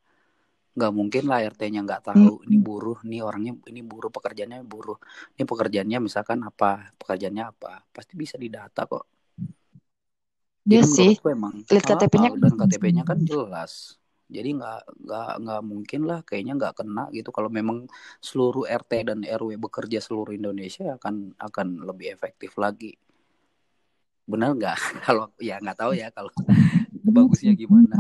Nggak mungkin lah RT-nya nggak tahu ini buruh nih orangnya ini buruh pekerjaannya buruh. Ini pekerjaannya misalkan apa pekerjaannya apa pasti bisa didata kok. Iya Jadi sih. menurutku emang Lihat KTP-nya dan KTP-nya kan jelas. Jadi nggak nggak nggak mungkin lah kayaknya nggak kena gitu. Kalau memang seluruh RT dan RW bekerja seluruh Indonesia akan akan lebih efektif lagi. Benar nggak? <laughs> Kalau ya nggak tahu ya kalau bagusnya gimana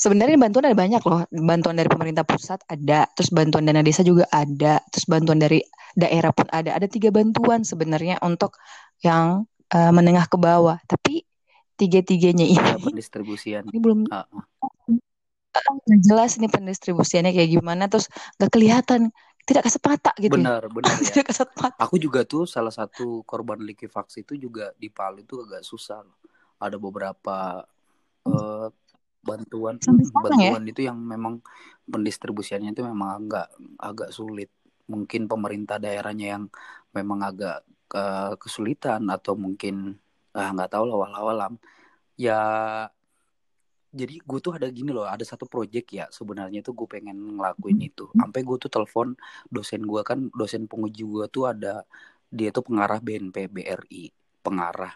Sebenarnya bantuan ada banyak loh. Bantuan dari pemerintah pusat ada, terus bantuan dana desa juga ada, terus bantuan dari daerah pun ada. Ada tiga bantuan sebenarnya untuk yang uh, menengah ke bawah. Tapi tiga-tiganya ini ya, pendistribusian ini belum uh jelas nih pendistribusiannya kayak gimana, terus nggak kelihatan tidak kesepata gitu. benar benar <laughs> ya tidak kesepata. aku juga tuh salah satu korban likuifaksi itu juga di Palu itu agak susah loh ada beberapa uh, bantuan ya? bantuan itu yang memang pendistribusiannya itu memang agak agak sulit. Mungkin pemerintah daerahnya yang memang agak uh, kesulitan atau mungkin ah nggak tahu lah walau ya jadi gue tuh ada gini loh ada satu project ya sebenarnya tuh gue pengen ngelakuin itu. Sampai gue tuh telepon dosen gue kan dosen penguji gue tuh ada dia tuh pengarah BNP BRI pengarah.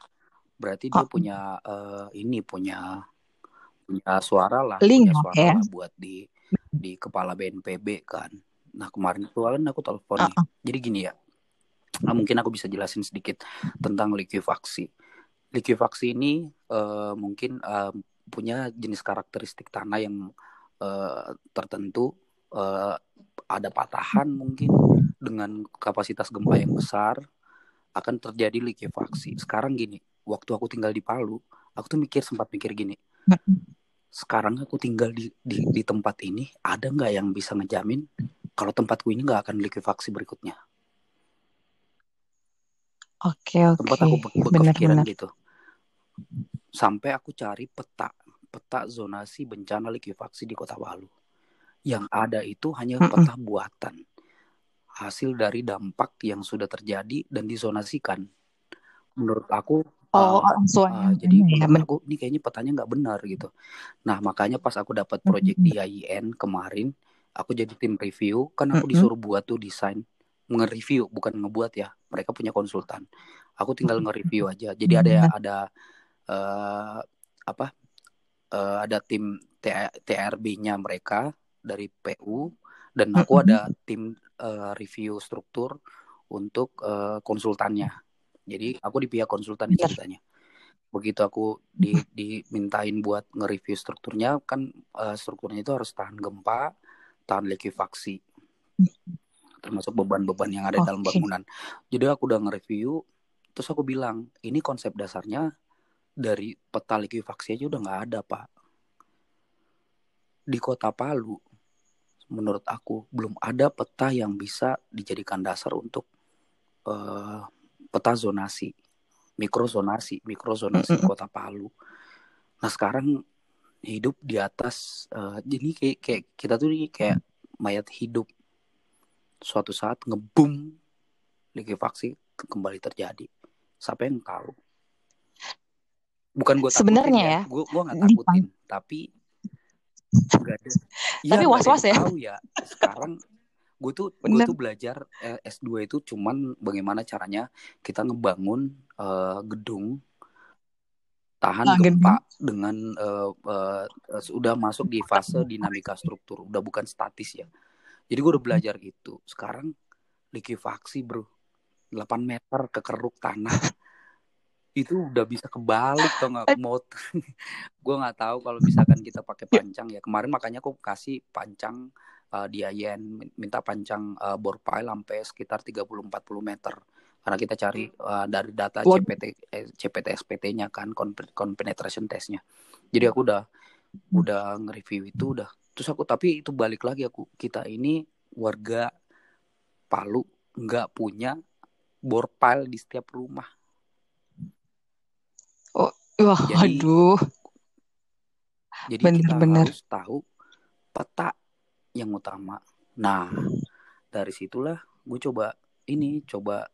Berarti dia Oh. punya eh, ini punya punya suara lah Link, punya suara ya. lah buat di di kepala BNPB kan nah kemarin itu kan aku telepon nih Uh-uh. jadi gini ya nah, mungkin aku bisa jelasin sedikit tentang likuifaksi likuifaksi ini eh, mungkin eh, punya jenis karakteristik tanah yang eh, tertentu eh, ada patahan mungkin dengan kapasitas gempa yang besar akan terjadi likuifaksi. Sekarang gini, waktu aku tinggal di Palu, aku tuh mikir sempat mikir gini. Sekarang aku tinggal di di, di tempat ini, ada nggak yang bisa ngejamin kalau tempatku ini nggak akan likuifaksi berikutnya? Oke oke. Tempat aku be- be- Benar kepikiran benar. gitu. Sampai aku cari peta peta zonasi bencana likuifaksi di Kota Palu. Yang ada itu hanya Mm-mm. peta buatan. Hasil dari dampak yang sudah terjadi dan dizonasikan. Menurut aku Oh, ah, langsung ah, jadi ya, benar. aku ini kayaknya petanya nggak benar gitu. Nah makanya pas aku dapat project di IIN kemarin, aku jadi tim review. Kan aku Mm-mm. disuruh buat tuh desain, nge-review bukan ngebuat ya. Mereka punya konsultan. Aku tinggal nge-review aja. Jadi ada ada eh, apa? eh, ada tim TRB-nya mereka dari PU dan aku Mm-mm. ada tim eh, review struktur untuk eh, konsultannya. Jadi aku di pihak konsultan Iya. ceritanya. Begitu aku di dimintain buat nge-review strukturnya kan eh, strukturnya itu harus tahan gempa, tahan likuifaksi, termasuk beban-beban yang ada dalam Oke. bangunan. Jadi aku udah nge-review, terus aku bilang ini konsep dasarnya dari peta likuifaksi aja udah nggak ada pak. Di kota Palu, menurut aku belum ada peta yang bisa dijadikan dasar untuk eh, peta zonasi, mikrozonasi, mikrozonasi Mm-mm. kota Palu. Nah sekarang hidup di atas, eh, jadi kayak, kayak kita tuh ini kayak mayat hidup. Suatu saat ngebum likuifaksi kembali terjadi. Siapa yang tahu? Bukan gue Sebenarnya ya, gue gue nggak takutin, tapi <laughs> ada. Iya, Tapi nggak ada was-was ya. Tahu ya. Sekarang gue tuh gue tuh belajar eh, S2 itu cuman bagaimana caranya kita ngebangun eh, gedung tahan Ah, gedung. gempa dengan eh, eh, sudah masuk di fase dinamika struktur, udah bukan statis ya. Jadi gue udah belajar itu. Sekarang likuifaksi bro, 8 meter kekeruk tanah. <laughs> Itu udah bisa kebalik tau nggak mau <laughs> gue nggak tahu kalau misalkan kita pakai pancang ya. Kemarin makanya aku kasih pancang uh, di IN minta pancang uh, bore pile sampai sekitar 30-40 meter karena kita cari uh, dari data. CPT eh, CPT SPT-nya kan penetration testnya jadi aku udah udah nge-review itu udah terus aku tapi itu balik lagi aku kita ini warga Palu nggak punya bore pile di setiap rumah Wah, Jadi, aduh. Jadi Bener, kita bener. harus tahu peta yang utama. Nah, dari situlah gue coba ini coba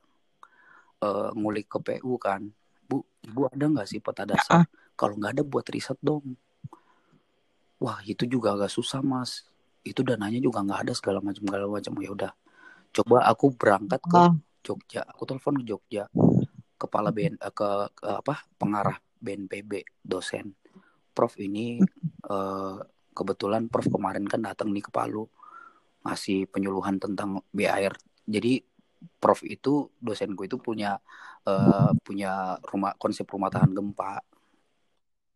eh, ngulik ke PU kan. Bu, ibu ada nggak sih peta dasar? Kalau nggak ada buat riset dong. wah itu juga agak susah mas itu dananya juga nggak ada segala macam segala macam ya udah coba aku berangkat ke Oh. Jogja aku telepon ke Jogja kepala BN eh, ke, ke apa pengarah BNPB dosen Prof ini eh, kebetulan Prof kemarin kan datang nih ke Palu ngasih penyuluhan tentang BAR jadi Prof itu dosenku itu punya eh, punya rumah konsep rumah tahan gempa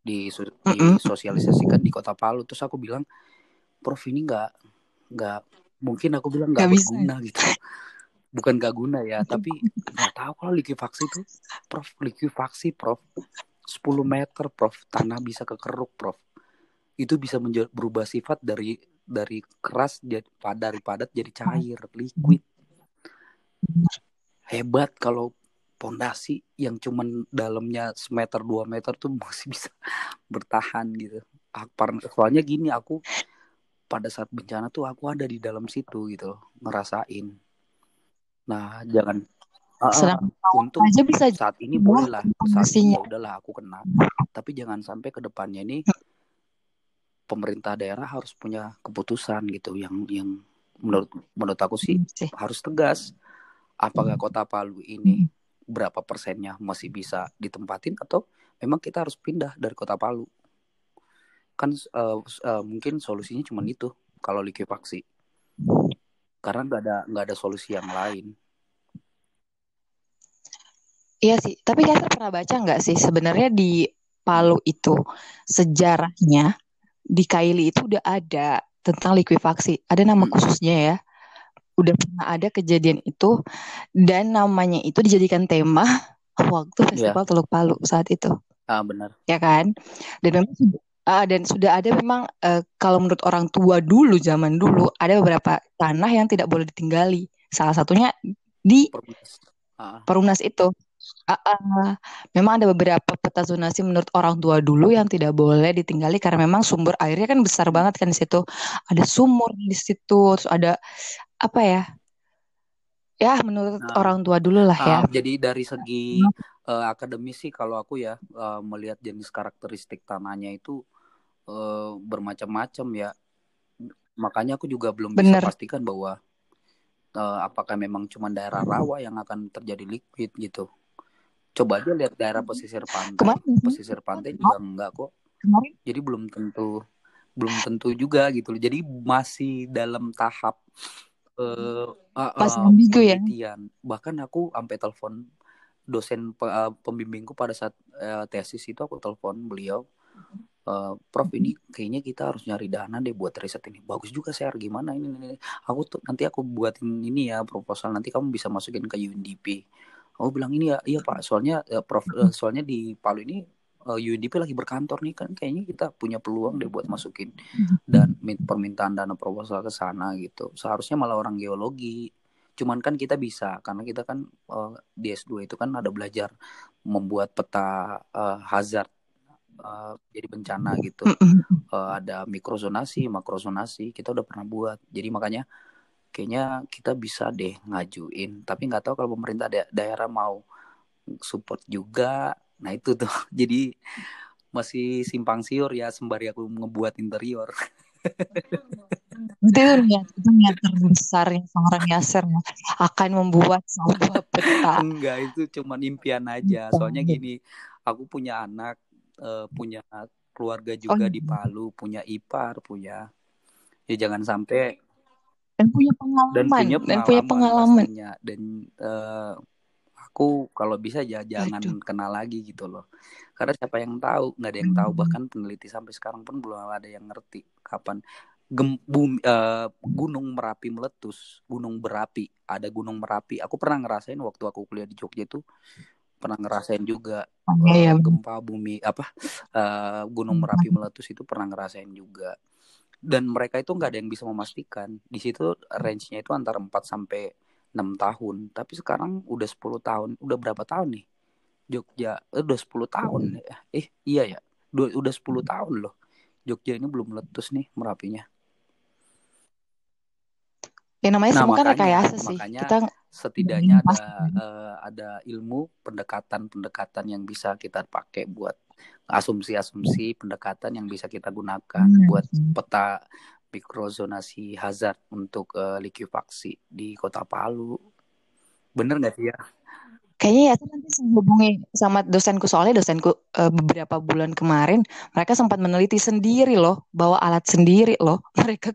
di disosialisasikan di kota Palu. Terus aku bilang Prof ini nggak nggak mungkin aku bilang nggak bisa. berguna gitu. Bukan nggak guna ya <laughs> tapi nggak tahu kalau likuifaksi itu. Prof likuifaksi Prof. 10 meter Prof. Tanah bisa kekeruk Prof itu bisa berubah sifat dari dari keras jadi padat dari padat jadi cair liquid. Hebat kalau pondasi yang cuman dalamnya semeter dua meter tuh <laughs> masih bisa bertahan gitu. Akpar- soalnya gini aku pada saat bencana tuh aku ada di dalam situ gitu loh ngerasain. Nah jangan Ah, ah, Sedang untung aja bisa saat ini Wah, boleh lah saat ini ya udahlah aku kena. Tapi jangan sampai ke depannya ini pemerintah daerah harus punya keputusan gitu yang yang menurut menurut aku sih sih. harus tegas. Apakah kota Palu ini berapa persennya masih bisa ditempatin atau memang kita harus pindah dari kota Palu? Kan eh, eh, mungkin solusinya cuma itu kalau likuifaksi. Karena nggak ada nggak ada solusi yang lain. Iya sih, tapi Kaiser pernah baca nggak sih sebenarnya di Palu itu sejarahnya di Kaili itu udah ada tentang likuifaksi. Ada nama Mm. khususnya ya. Udah pernah ada kejadian itu dan namanya itu dijadikan tema <laughs> waktu Festival Teluk Palu saat itu, ah benar ya kan? Dan memang sudah ah, dan sudah ada memang eh, kalau menurut orang tua dulu zaman dulu ada beberapa tanah yang tidak boleh ditinggali. Salah satunya di perumnas ah Perumnas itu. Ah. memang ada beberapa peta zonasi menurut orang tua dulu yang tidak boleh ditinggali karena memang sumber airnya kan besar banget kan di situ. Ada sumur di situ, terus ada apa ya? Ya, menurut Nah, orang tua dulu lah ya. Ah, jadi dari segi eh, akademis sih kalau aku ya eh, melihat jenis karakteristik tanahnya itu eh, bermacam-macam ya. Makanya aku juga belum bisa Bener. pastikan bahwa eh, apakah memang cuma daerah rawa yang akan terjadi liquid gitu. Coba aja lihat daerah pesisir pantai. Kemarin, Pesisir pantai juga enggak kok. kemarin Jadi belum tentu belum tentu juga gitu loh. Jadi masih dalam tahap eh ah, masih ah, ambigu ya. penelitian. Bahkan aku sampai telepon dosen pe- eh, pembimbingku pada saat eh, tesis itu aku telepon beliau eh, Prof ini kayaknya kita harus nyari dana deh buat riset ini bagus juga share gimana ini, ini, ini. aku tuh nanti aku buatin ini ya proposal nanti kamu bisa masukin ke UNDP aku bilang ini ya iya pak. Soalnya eh, Prof eh, soalnya di Palu ini eh, UNDP lagi berkantor nih kan. Kayaknya kita punya peluang deh buat masukin dan min- permintaan dana proposal ke sana gitu. Seharusnya malah orang geologi. Cuman kan kita bisa karena kita kan eh, di S2 itu kan ada belajar membuat peta eh, hazard eh, jadi bencana gitu. Eh, ada mikrozonasi makrozonasi kita udah pernah buat. Jadi makanya kayaknya kita bisa deh ngajuin. Tapi nggak tahu kalau pemerintah da- daerah mau support juga. Nah itu tuh. <laughs> Jadi masih simpang siur ya sembari aku ngebuat interior. Itu niat, itu niat terbesarnya seorang Yasser ya, akan membuat sebuah peta. enggak itu cuman impian aja. Soalnya gini aku punya anak eh, punya keluarga juga di iya. Palu punya ipar punya ya jangan sampai Dan punya dan pengalaman, punya dan punya pengalaman pengalaman. pastinya. Dan eh, aku kalau bisa ya jangan Aduh. kenal lagi gitu loh. Karena siapa yang tahu? Nggak ada yang tahu. Hmm. bahkan peneliti sampai sekarang pun belum ada yang ngerti kapan gem, bumi, eh, gunung merapi meletus gunung berapi. Ada gunung merapi. Aku pernah ngerasain waktu aku kuliah di Jogja itu pernah ngerasain juga Oh, iya, eh, iya. gempa bumi apa eh, gunung merapi meletus itu pernah ngerasain juga dan mereka itu nggak ada yang bisa memastikan. Di situ range-nya itu antara 4 sampai 6 tahun. Tapi sekarang udah 10 tahun. Udah berapa tahun nih? Jogja eh, udah 10 tahun ya? Eh iya ya. Dua- udah 10 tahun loh. Jogja ini belum meletus nih merapinya. Ya namanya Nah, semua kan rekayasa sih. makanya Kita setidaknya ada Pasti. eh, ada ilmu pendekatan-pendekatan yang bisa kita pakai buat asumsi-asumsi pendekatan yang bisa kita gunakan Hmm. buat peta mikrozonasi hazard untuk uh, likuifaksi di kota Palu. Bener nggak sih ya? Kayaknya ya nanti hubungi sama dosenku soalnya dosenku uh, beberapa bulan kemarin mereka sempat meneliti sendiri loh bawa alat sendiri loh <laughs> mereka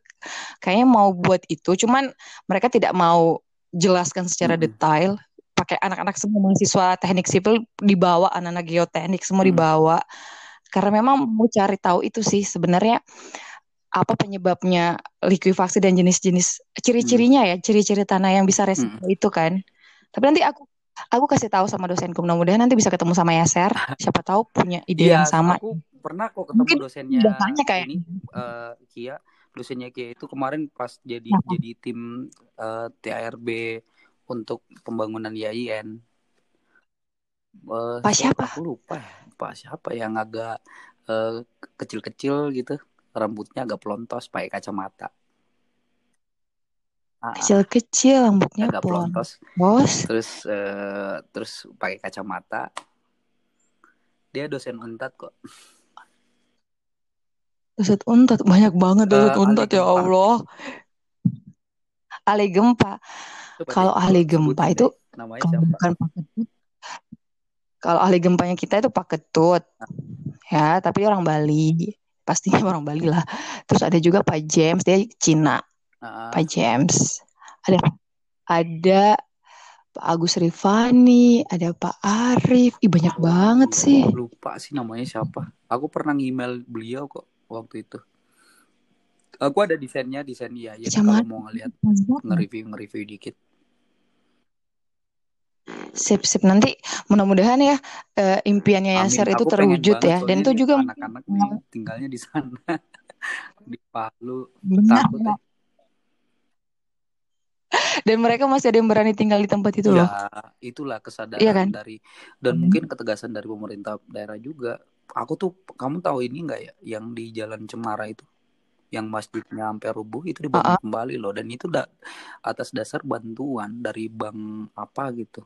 kayaknya mau buat itu cuman mereka tidak mau jelaskan secara Mm-mm. detail pakai anak-anak semua mahasiswa teknik sipil dibawa anak-anak geoteknik semua Mm. dibawa. Karena memang mau cari tahu itu sih sebenarnya apa penyebabnya likuifaksi dan jenis-jenis ciri-cirinya ya ciri-ciri tanah yang bisa resiko itu kan. Tapi nanti aku aku kasih tahu sama dosenku mudah-mudahan nanti bisa ketemu sama Yaser. Siapa tahu punya ide Iya, yang sama. aku pernah kok ketemu Mungkin dosennya tanya kayak ini eh, Kia, dosennya Kia itu kemarin pas jadi Apa? jadi tim eh, TARB untuk pembangunan IAIN. Eh, Pak siapa? Aku lupa Pak siapa yang agak eh, kecil-kecil gitu, rambutnya agak pelontos, pakai kacamata. Ah, ah, kecil-kecil rambutnya agak pelontos, bos terus eh, terus pakai kacamata. Dia dosen Untat kok. dosen untat banyak banget dosen ahli untat ya. Allah ahli gempa. Coba kalau deh, ahli gempa itu namanya kalau siapa? bukan Pak Ketut kalau ahli gempanya kita itu Pak Ketut ya tapi orang Bali. Pastinya <laughs> orang Bali lah. Terus ada juga Pak James dia Cina. Ah, Pak James. Ada ada Pak Agus Rifani ada Pak Arif Ih, banyak banget sih. Lupa sih namanya siapa. Aku pernah email beliau kok waktu itu. Aku ada desainnya, desain iya ya kalau mau ngeliat nge-review nge-review dikit. sip sip nanti mudah-mudahan ya eh, impiannya Amin. Yaser itu terwujud ya dan itu juga anak-anak nih tinggalnya di sana <laughs> di Palu. benar Takut ya. dan mereka masih ada yang berani tinggal di tempat itu loh Ya, itulah kesadaran Iya kan? dari dan mungkin ketegasan dari pemerintah daerah juga. Aku tuh kamu tahu ini nggak ya yang di Jalan Cemara itu yang masjidnya sampai rubuh itu dibangun Uh-uh. kembali loh. Dan itu da atas dasar bantuan dari bank apa gitu.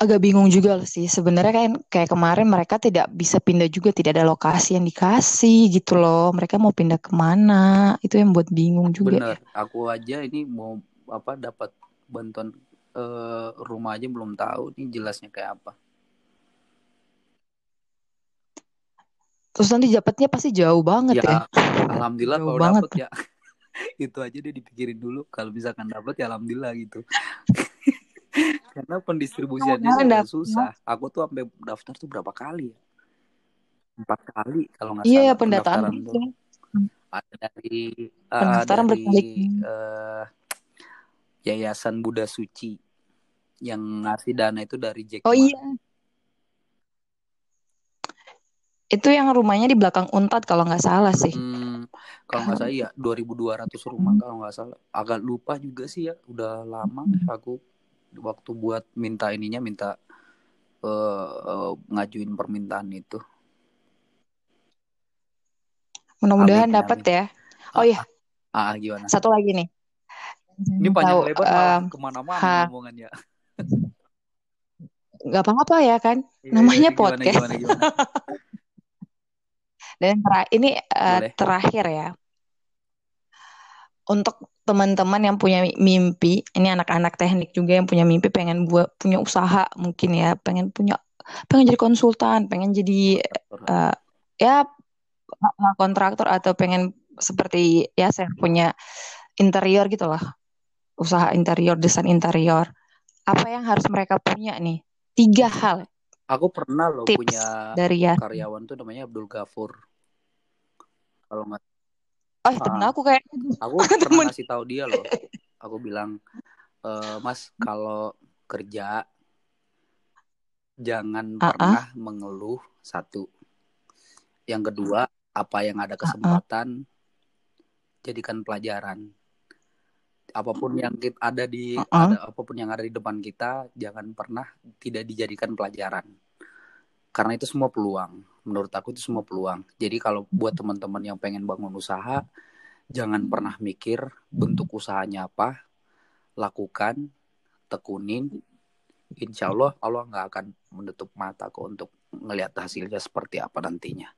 agak bingung juga loh sih. Sebenarnya kan kayak kemarin mereka tidak bisa pindah juga. Tidak ada lokasi yang dikasih gitu loh. Mereka mau pindah ke mana? Itu yang buat bingung juga Bener, aku aja ini mau apa dapat bantuan eh, rumah aja belum tahu nih jelasnya kayak apa. Terus nanti dapatnya pasti jauh banget ya, Ya, alhamdulillah Jauh kalau banget. dapet ya. <laughs> itu aja dia dipikirin dulu kalau misalkan dapet ya alhamdulillah gitu. <laughs> Karena pendistribusiannya susah. Aku tuh sampai daftar tuh berapa kali ya? Empat kali kalau nggak iya salah pendataan pendaftaran tuh. aja. Ada dari eh, Pendaftaran dari berkali-kali. eh, Yayasan Buddha Suci yang ngasih dana itu dari Jack oh Ma. iya itu yang rumahnya di belakang Unpad kalau nggak salah sih Hmm, kalau nggak salah ya 2.200 rumah kalau nggak salah. Agak lupa juga sih ya. Udah lama aku waktu buat minta ininya minta eh, ngajuin permintaan itu. mudah-mudahan dapat ya oh iya Ah, gimana? satu lagi nih Ini panjang tahu lebar em, ke mana-mana ngomongannya. nggak apa-apa ya kan Iya, namanya iya, gimana, podcast. Gimana, gimana? Dan ini Boleh. terakhir ya. Untuk teman-teman yang punya mimpi ini anak-anak teknik juga yang punya mimpi pengen buat punya usaha mungkin ya pengen punya pengen jadi konsultan pengen jadi eh, ya kontraktor atau pengen seperti ya saya punya interior gitu lah. Usaha interior desain interior. Apa yang harus mereka punya nih? Tiga hal. Aku pernah loh tips punya dari ya. karyawan tuh namanya Abdul Ghafur. Kalau nggak, oh temen Ah. aku kayak aku <laughs> Temen. pernah ngasih tahu dia loh. Aku bilang, e, Mas kalau kerja jangan Ah, ah. pernah mengeluh satu. Yang kedua, apa yang ada kesempatan jadikan pelajaran. Apa pun yang kita ada di Ah, ah. ada apa pun yang ada di depan kita jangan pernah tidak dijadikan pelajaran. Karena itu semua peluang. Menurut aku itu semua peluang. Jadi kalau buat teman-teman yang pengen bangun usaha, jangan pernah mikir bentuk usahanya apa, lakukan, tekunin, insya Allah Allah nggak akan menutup mata kok untuk ngelihat hasilnya seperti apa nantinya.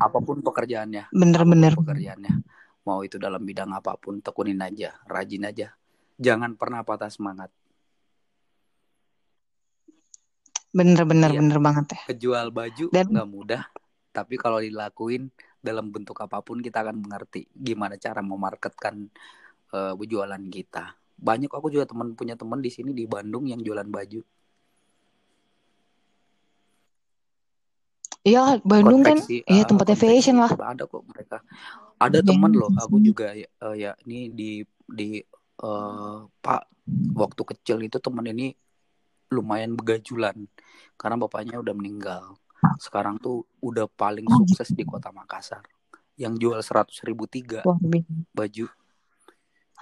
Apa pun pekerjaannya bener-bener pekerjaannya mau itu dalam bidang apa pun tekunin aja rajin aja. Jangan pernah patah semangat bener-bener iya. bener banget ya. Kejual baju Dan... nggak mudah tapi kalau dilakuin dalam bentuk apa pun kita akan mengerti gimana cara memarketkan uh, jualan kita. Banyak aku juga teman punya teman di sini di Bandung yang jualan baju. Iya Bandung kan? Iya tempatnya fashion lah. Ada kok mereka. Ada teman loh aku juga uh, ya ini di di uh, Pak waktu kecil itu teman ini lumayan begajulan karena bapaknya udah meninggal. Sekarang tuh udah paling sukses di kota Makassar yang jual seratus ribu tiga. Baju.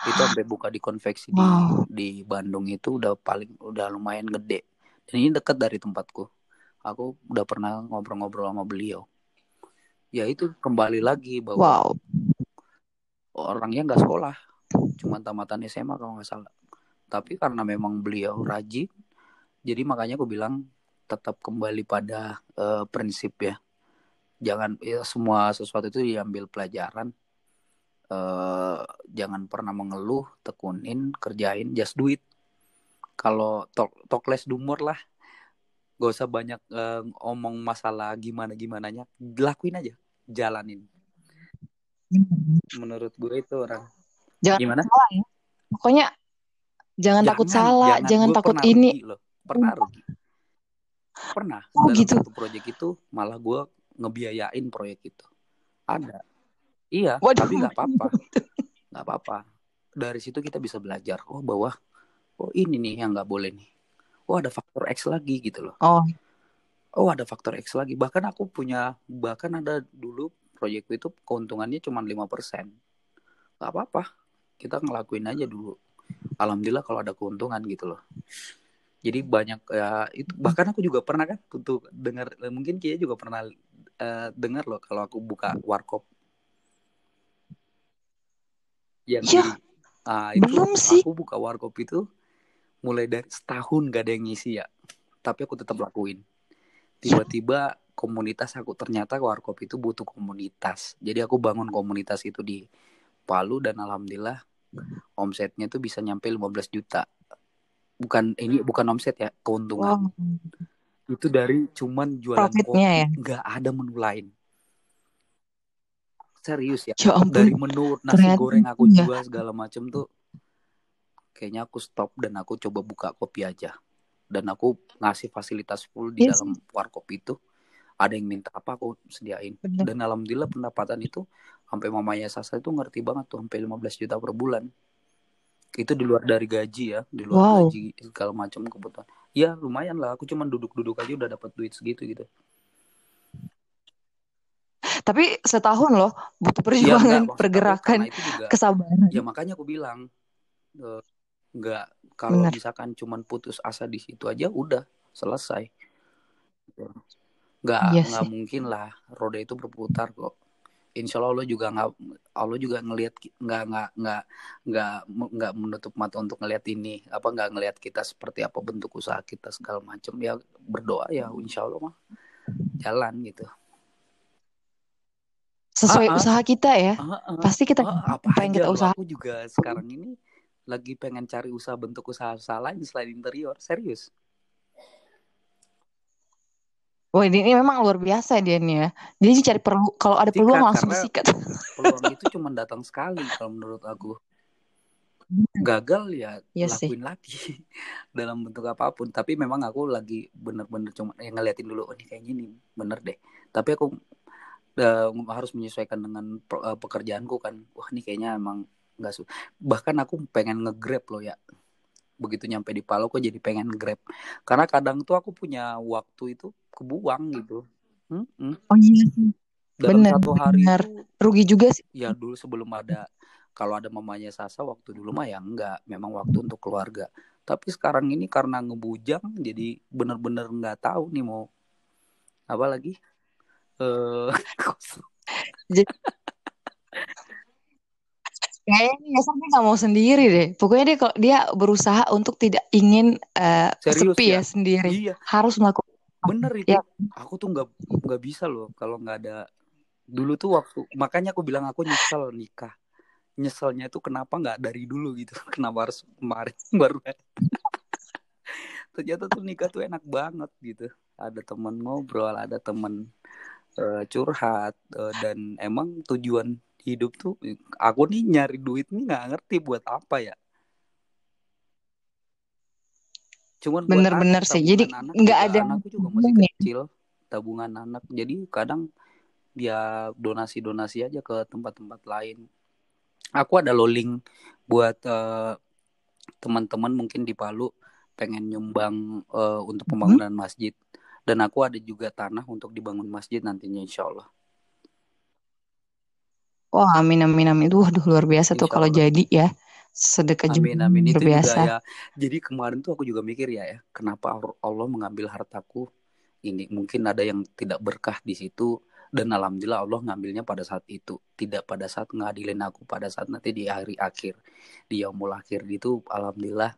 Itu sampai buka di konveksi wow. di di Bandung itu udah paling udah lumayan gede. Dan ini dekat dari tempatku. Aku udah pernah ngobrol-ngobrol sama beliau. Ya itu kembali lagi bahwa wow. orangnya nggak sekolah. Cuma tamatan SMA kalau nggak salah. Tapi karena memang beliau rajin jadi makanya aku bilang tetap kembali pada uh, prinsip ya. Jangan ya, semua sesuatu itu diambil pelajaran. Uh, jangan pernah mengeluh tekunin kerjain just do it. Kalau talk, talk less dumor lah. Gak usah banyak uh, omong masalah gimana gimana nya lakuin aja jalanin. Menurut gue itu orang. Jangan gimana? salah ya. Pokoknya jangan, jangan takut salah jangan, jangan takut ini. loh. Pernah rugi pernah oh, dalam gitu. satu proyek itu malah gue ngebiayain proyek itu ada Iya, Waduh. tapi nggak apa-apa. <laughs> Nggak apa-apa. Dari situ kita bisa belajar. Oh, bahwa oh ini nih yang nggak boleh nih. Oh, ada faktor X lagi gitu loh. Oh. Oh, ada faktor X lagi. Bahkan aku punya bahkan ada dulu proyekku itu keuntungannya cuma 5%. Nggak apa-apa. Kita ngelakuin aja dulu. Alhamdulillah kalau ada keuntungan gitu loh. Jadi banyak ya itu bahkan aku juga pernah kan untuk dengar mungkin Kia juga pernah uh, dengar loh kalau aku buka warkop yang ya, uh, itu belum sih. Aku buka warkop itu mulai dari setahun gak ada yang ngisi ya. Tapi aku tetap lakuin. Tiba-tiba komunitas aku ternyata warkop itu butuh komunitas. Jadi aku bangun komunitas itu di Palu dan alhamdulillah omsetnya tuh bisa nyampe 15 juta. Bukan ini bukan omset ya, keuntungan. Wow. Itu dari cuman jualan kopi, ya? nggak ada menu lain serius ya, ya ampun. dari menu nasi Ternyata, goreng aku ya. jual segala macem tuh kayaknya aku stop dan aku coba buka kopi aja dan aku ngasih fasilitas full di yes. Iya dalam warkop itu ada yang minta apa aku sediain Bener. dan alhamdulillah pendapatan itu sampai mamanya Sasa itu ngerti banget tuh sampai 15 juta per bulan itu di luar dari gaji ya di luar wow. gaji segala macam kebutuhan ya lumayan lah aku cuma duduk-duduk aja udah dapat duit segitu gitu tapi setahun loh butuh perjuangan, ya, enggak, pergerakan, juga, kesabaran. Ya makanya aku bilang uh, nggak kalau misalkan cuman putus asa di situ aja udah selesai. Nggak yes, iya nggak mungkin lah roda itu berputar kok. Insya Allah juga nggak Allah juga ngelihat nggak nggak nggak nggak nggak menutup mata untuk ngelihat ini apa nggak ngelihat kita seperti apa bentuk usaha kita segala macam ya berdoa ya Insya Allah mah jalan gitu sesuai uh, uh, usaha kita ya. Uh, uh, Pasti kita uh, apa pengen kita usaha. Aku juga sekarang ini lagi pengen cari usaha bentuk usaha-usaha lain selain interior. Serius. Wah ini, ini memang luar biasa dia nih ya. Dia sih cari perlu kalau ada peluang langsung disikat. <laughs> Peluang itu cuma datang sekali kalau menurut aku. Gagal ya yes, iya lakuin sih. lagi <laughs> dalam bentuk apa pun. Tapi memang aku lagi bener-bener cuma yang ngeliatin dulu. Oh ini kayaknya ini bener deh. Tapi aku uh, harus menyesuaikan dengan uh, pekerjaanku kan wah ini kayaknya emang nggak su bahkan aku pengen ngegrab loh ya begitu nyampe di Palu kok jadi pengen grab karena kadang tuh aku punya waktu itu kebuang gitu hmm, oh iya dalam bener, satu hari bener. Itu, rugi juga sih ya dulu sebelum ada kalau ada mamanya Sasa waktu dulu mah ya enggak memang waktu untuk keluarga tapi sekarang ini karena ngebujang jadi bener-bener nggak tahu nih mau apa lagi <laughs> uh, kayaknya Yasar dia nggak mau sendiri deh. Pokoknya dia kalau dia berusaha untuk tidak ingin uh, Serius sepi ya, ya? sendiri. Iya, Harus melakukan. Bener itu. Ya, Aku tuh nggak nggak bisa loh kalau nggak ada dulu tuh waktu makanya aku bilang aku nyesel nikah. Nyeselnya itu kenapa nggak dari dulu gitu? <laughs> Kenapa harus kemarin <laughs> baru <laughs> ternyata tuh nikah tuh enak banget gitu. Ada teman ngobrol ada teman uh, curhat uh, dan emang tujuan hidup tuh aku nih nyari duit nih nggak ngerti buat apa ya cuman bener-bener sih. Jadi nggak ada anakku juga masih ini. kecil tabungan anak jadi kadang dia donasi-donasi aja ke tempat-tempat lain aku ada lolling buat uh, teman-teman mungkin di Palu pengen nyumbang uh, untuk Hmm? pembangunan masjid dan aku ada juga tanah untuk dibangun masjid nantinya insya Allah Wah, amin amin amin. Itu waduh luar biasa tuh insya kalau Allah jadi ya. Sedekah juga amin. Amin luar itu juga biasa. ya. Jadi kemarin tuh aku juga mikir ya ya kenapa Allah mengambil hartaku ini? Mungkin ada yang tidak berkah di situ dan alhamdulillah Allah ngambilnya pada saat itu. Tidak pada saat ngadilin aku pada saat nanti di hari akhir di yaumul akhir gitu alhamdulillah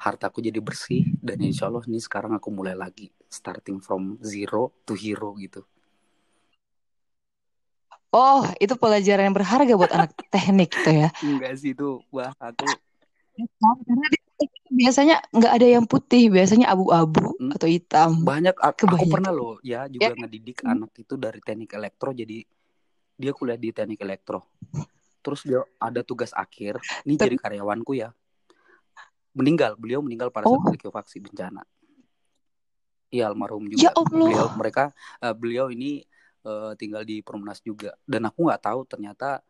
hartaku jadi bersih dan insya Allah nih sekarang aku mulai lagi starting from zero to hero gitu Oh, itu pelajaran yang berharga buat anak <laughs> teknik gitu ya. enggak sih itu wah aku Karena biasanya nggak ada yang putih, biasanya abu-abu Hmm. atau hitam. banyak aku Kebanyakan. pernah loh ya Ya, juga ngedidik Hmm. anak itu dari teknik elektro jadi dia kuliah di teknik elektro terus dia ada tugas akhir ini jadi tapi karyawanku ya meninggal beliau meninggal pada saat oh, likuifaksi bencana iya almarhum ya juga beliau Allah. mereka eh, beliau ini eh, tinggal di Perumnas juga. Dan aku nggak tahu ternyata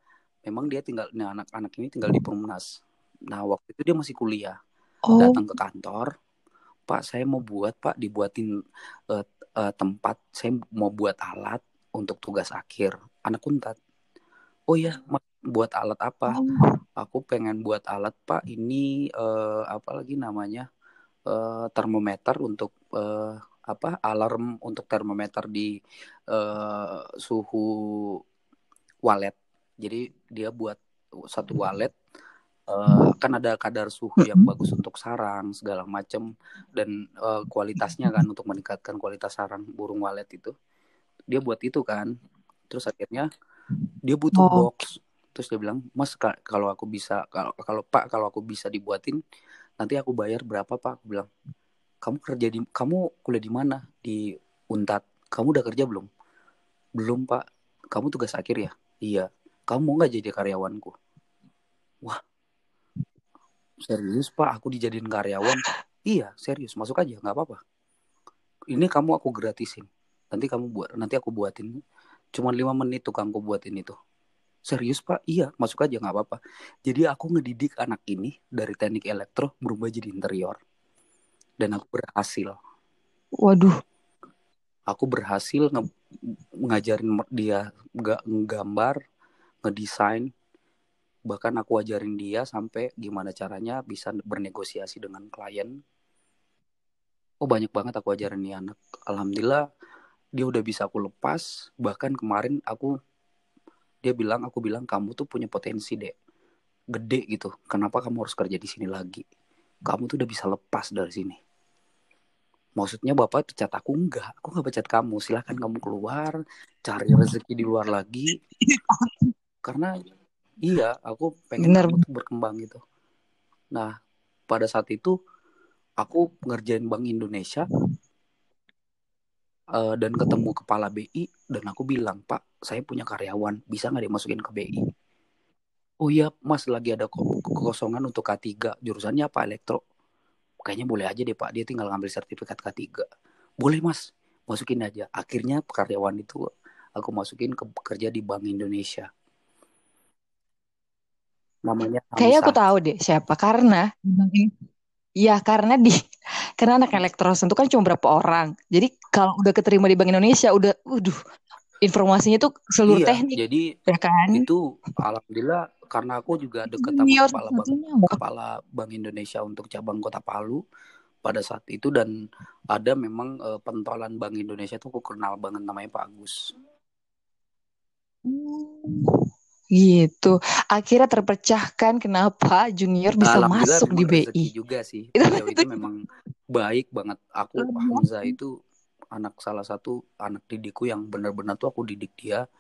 memang dia tinggal nah, anak-anak ini tinggal di Perumnas. Nah waktu itu dia masih kuliah. Oh, datang ke kantor Pak saya mau buat Pak dibuatin eh, eh, tempat. Saya mau buat alat untuk tugas akhir. Anak untat oh ya buat alat apa? Oh, aku pengen buat alat Pak ini eh, apa lagi namanya eh, termometer untuk eh, apa alarm untuk termometer di eh, suhu walet. Jadi dia buat satu walet eh, kan ada kadar suhu yang bagus untuk sarang segala macam dan eh, kualitasnya kan untuk meningkatkan kualitas sarang burung walet itu dia buat itu kan. Terus akhirnya dia butuh oh, box. Terus dia bilang mas ka- kalau aku bisa kalau kalau pak kalau aku bisa dibuatin nanti aku bayar berapa pak? Aku bilang kamu kerja di kamu kuliah di mana? Di untat. Kamu udah kerja belum? Belum pak. Kamu tugas akhir ya? Iya. Kamu mau nggak jadi karyawanku? Wah. Serius pak? Aku dijadiin karyawan? Iya serius. Masuk aja nggak apa-apa. Ini kamu aku gratisin. Nanti kamu buat nanti aku buatin. Cuman lima menit tukangku buatin itu. Serius pak? Iya masuk aja nggak apa-apa. Jadi aku ngedidik anak ini dari teknik elektro berubah jadi interior dan aku berhasil. Waduh. aku berhasil nge- ngajarin dia nggak nggambar ngedesain. Bahkan aku ajarin dia sampai gimana caranya bisa bernegosiasi dengan klien. Oh banyak banget aku ajarin nih anak. Alhamdulillah dia udah bisa aku lepas. Bahkan kemarin aku dia bilang aku bilang kamu tuh punya potensi deh gede gitu. Kenapa kamu harus kerja di sini lagi? Kamu tuh udah bisa lepas dari sini maksudnya bapak pecat aku enggak aku nggak pecat kamu. Silahkan kamu keluar cari rezeki di luar lagi. Karena iya aku pengen Bener. tuh berkembang gitu. Nah pada saat itu aku ngerjain Bank Indonesia eh, dan ketemu kepala BI dan aku bilang Pak saya punya karyawan bisa nggak dimasukin ke BI oh iya Mas lagi ada ko- kekosongan untuk K3 jurusannya apa? Elektro kayaknya boleh aja deh Pak. Dia tinggal ngambil sertifikat K3 boleh Mas. Masukin aja. Akhirnya karyawan itu aku masukin ke kerja di Bank Indonesia. Namanya Kayaknya aku tahu deh siapa. Karena Iya karena di <laughs> karena anak elektrosen itu kan cuma berapa orang. Jadi kalau udah keterima di Bank Indonesia udah, waduh, informasinya tuh seluruh iya teknik jadi ya kan. itu alhamdulillah karena aku juga dekat sama Junior kepala bank Mbak. kepala Bank Indonesia untuk cabang Kota Palu pada saat itu dan ada memang eh, pentolan Bank Indonesia tuh aku kenal banget namanya Pak Agus Hmm. Gitu. Akhirnya terpecahkan kenapa Junior bisa masuk di BI. juga sih. Beliau itu memang baik banget. Aku Hamza itu anak salah satu anak didikku yang benar-benar tuh aku didik dia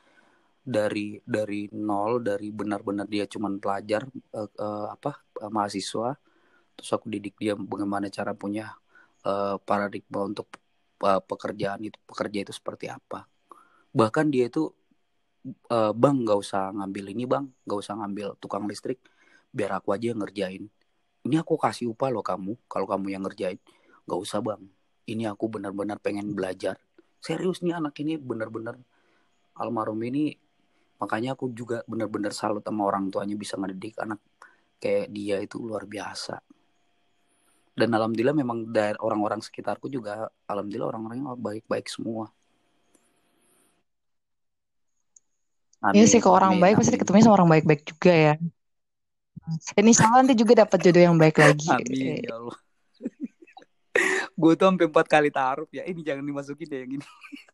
dari dari nol dari benar-benar dia cuman pelajar uh, uh, apa uh, mahasiswa terus aku didik dia bagaimana cara punya uh, paradigma untuk uh, pekerjaan itu pekerja itu seperti apa. Bahkan dia itu uh, bang nggak usah ngambil ini bang nggak usah ngambil tukang listrik biar aku aja yang ngerjain. Ini aku kasih upah loh kamu kalau kamu yang ngerjain. Nggak usah bang ini aku benar-benar pengen belajar. Serius nih anak ini benar-benar almarhum ini makanya aku juga benar-benar salut sama orang tuanya bisa ngedidik anak kayak dia itu luar biasa dan alhamdulillah memang dari orang-orang sekitarku juga alhamdulillah orang-orangnya baik-baik semua Iya sih kalau orang baik pasti ketemu sama orang baik-baik juga ya. Dan insya Allah nanti juga dapat jodoh yang baik lagi. Amin ya Allah. <laughs> gue tuh sampai empat kali taruh ya. Ini jangan dimasukin deh yang ini. <laughs>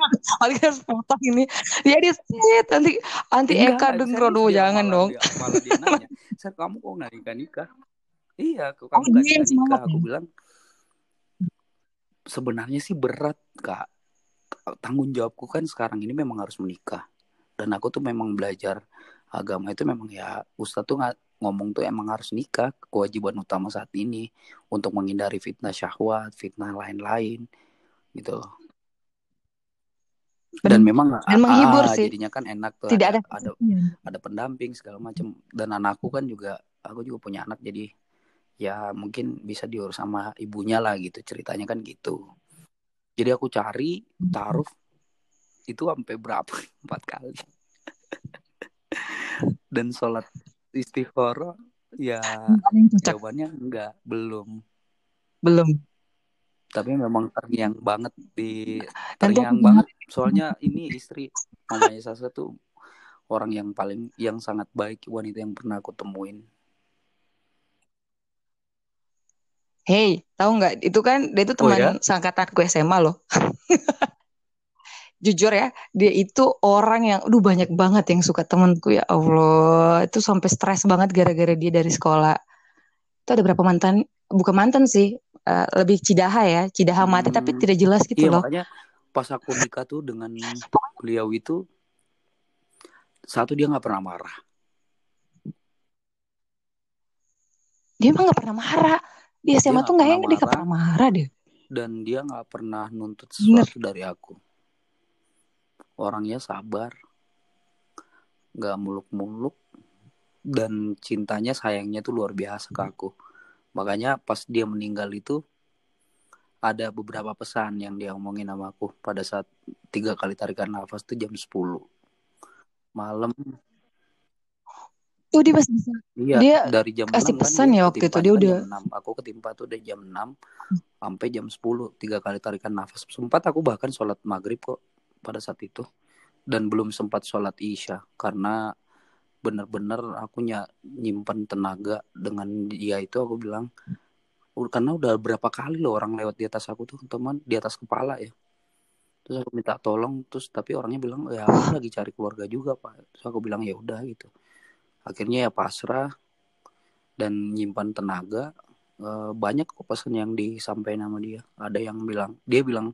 <laughs> Paling harus potong ini. Ya di sit nanti nanti Eka denger dong jangan dong. Dia, malah dia nanya, kamu kok nggak nikah nikah?" Iya, aku kamu oh, iya, nikah. Aku bilang sebenarnya sih berat kak. Tanggung jawabku kan sekarang ini memang harus menikah. Dan aku tuh memang belajar agama itu memang ya Ustadz tuh nggak ngomong tuh emang harus nikah kewajiban utama saat ini untuk menghindari fitnah syahwat, fitnah lain-lain gitu dan memang dan menghibur ah, sih. jadinya kan enak tuh tidak ada ada, ada pendamping segala macam dan anakku kan juga aku juga punya anak jadi ya mungkin bisa diurus sama ibunya lah gitu ceritanya kan gitu. Jadi aku cari taruh itu sampai berapa? <laughs> Empat kali. <laughs> Dan sholat istighfar ya jawabannya enggak belum. Belum tapi memang terngiang banget di terngiang banget soalnya ini istri mamanya Sasa tuh orang yang paling yang sangat baik wanita yang pernah aku temuin Hey, tahu nggak? Itu kan dia itu teman oh, ya? sangkatanku SMA loh. <laughs> Jujur ya, dia itu orang yang, aduh banyak banget yang suka temanku ya Allah. Itu sampai stres banget gara-gara dia dari sekolah. Itu ada berapa mantan? Bukan mantan sih, uh, lebih cidaha ya, cidaha hmm, mati tapi tidak jelas gitu iya, loh. Makanya pas aku nikah tuh dengan beliau itu, satu dia nggak pernah marah. Dia emang nggak pernah marah di SMA tuh nggak yang dia gak pernah marah deh dan dia nggak pernah nuntut sesuatu Bener. dari aku orangnya sabar nggak muluk-muluk dan cintanya sayangnya tuh luar biasa ke aku makanya pas dia meninggal itu ada beberapa pesan yang dia omongin sama aku pada saat tiga kali tarikan nafas tuh jam 10 malam Oh dia masih bisa. Iya, dia dari jam kasih 6 pesan kan ya waktu itu dia udah jam 6. Aku ketimpa tuh udah jam 6 hmm. sampai jam 10 tiga kali tarikan nafas. Sempat aku bahkan sholat maghrib kok pada saat itu dan belum sempat sholat isya karena bener-bener aku nyimpan tenaga dengan dia itu aku bilang karena udah berapa kali loh orang lewat di atas aku tuh teman di atas kepala ya. Terus aku minta tolong terus tapi orangnya bilang ya aku lagi cari keluarga juga pak. Terus aku bilang ya udah gitu. Akhirnya ya pasrah dan nyimpan tenaga. E, banyak kok pesan yang disampaikan sama dia. Ada yang bilang dia bilang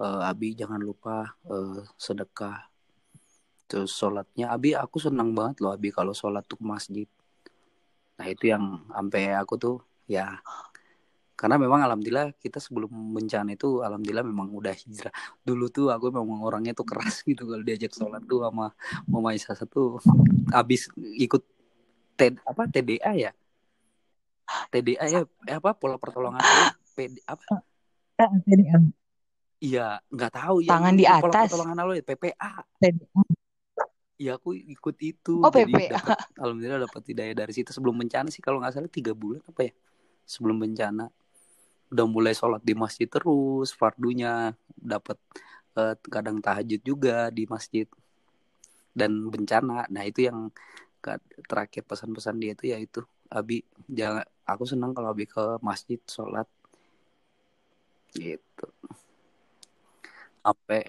e, Abi jangan lupa e, sedekah terus sholatnya. Abi aku senang banget loh Abi kalau sholat tuh ke masjid. Nah itu yang sampai aku tuh ya karena memang alhamdulillah kita sebelum bencana itu alhamdulillah memang udah hijrah. Dulu tuh aku memang orangnya tuh keras <laughs> gitu kalau diajak sholat tuh sama mama Isa tuh abis ikut T, apa TDA ya? TDA ya eh, apa pola pertolongan PD apa? TDA iya nggak tahu ya tangan di atas. pola pertolongan lo ya PPA Iya aku ikut itu. Oh PPA. Dapet, alhamdulillah dapat hidayah dari situ. Sebelum bencana sih kalau nggak salah tiga bulan apa ya? Sebelum bencana. Udah mulai sholat di masjid terus fardunya dapat uh, kadang tahajud juga di masjid. Dan bencana. Nah itu yang terakhir pesan-pesan dia itu yaitu Abi jangan aku senang kalau Abi ke masjid sholat. Gitu. Apa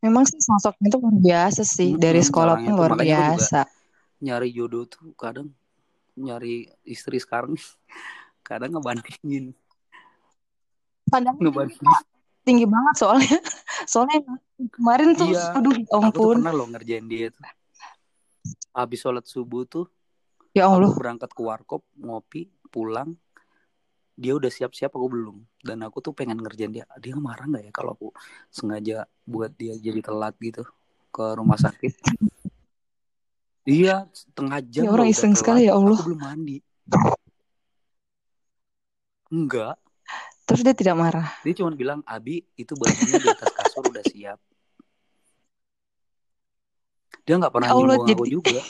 memang sih sosoknya itu luar biasa sih Mm-mm, dari sekolah pun luar biasa. nyari jodoh tuh kadang nyari istri sekarang <laughs> kadang ngebandingin. Padahal ngebandingin. tinggi banget soalnya. <laughs> Soalnya kemarin tuh iya aduh ya aku tuh ampun. pernah loh ngerjain dia tuh. Habis sholat subuh tuh ya Allah. aku berangkat ke warkop ngopi pulang dia udah siap-siap aku belum. Dan aku tuh pengen ngerjain dia dia marah nggak ya kalau aku sengaja buat dia jadi telat gitu ke rumah sakit? <laughs> Iya setengah jam ya orang iseng telat. sekali ya Allah. Aku belum mandi. Enggak. Terus dia tidak marah? Dia cuma bilang Abi itu bajunya di atas kasur udah siap. Dia nggak pernah ya Allah nyinggung aku jadi juga.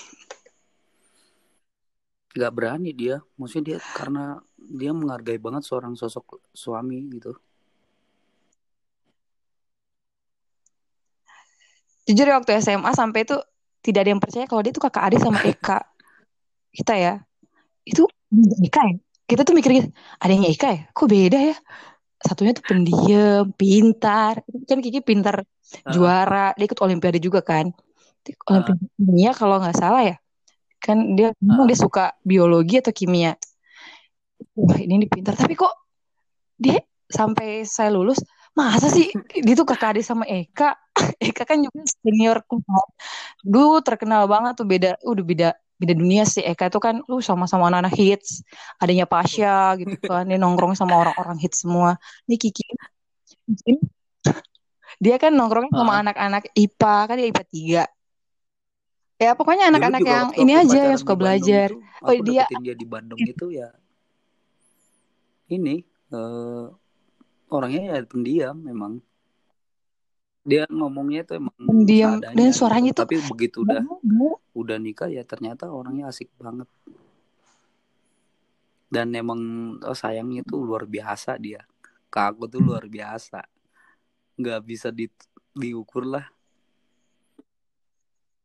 Nggak berani dia. Maksudnya dia karena dia menghargai banget seorang sosok suami gitu. Jujur ya waktu SMA sampai itu tidak ada yang percaya kalau dia tuh kakak adik sama Eka. <laughs> Kita ya itu Eka ya? Kita tuh mikir gitu adanya Eka ya? Kok beda ya? Satunya tuh pendiam pintar. Kan Kiki pintar juara dia ikut Olimpiade juga kan? Olimpiade kimia kalau nggak salah ya? Kan dia memang ah. dia suka biologi atau kimia wah ini, ini pintar. Tapi kok dia sampai saya lulus masa sih? Dia tuh kakak adik sama Eka. <laughs> Eka kan juga senior dulu terkenal banget tuh. Beda udah beda beda dunia sih. Eka itu kan lu sama-sama anak-anak hits. Adanya Pasha gitu kan. Dia nongkrong sama orang-orang hits semua. Ini Kiki. <laughs> Dia kan nongkrongnya sama anak-anak IPA kan dia IPA 3 ya pokoknya anak-anak yang ini aja yang suka belajar. itu oh dia dia di Bandung itu ya ini eh, orangnya ya pendiam memang. Dia ngomongnya itu emang pendiam. dan gitu suaranya tuh tapi begitu udah udah nikah ya ternyata orangnya asik banget. Dan emang oh, sayangnya tuh luar biasa dia. Ke aku tuh luar biasa. Nggak bisa di diukur lah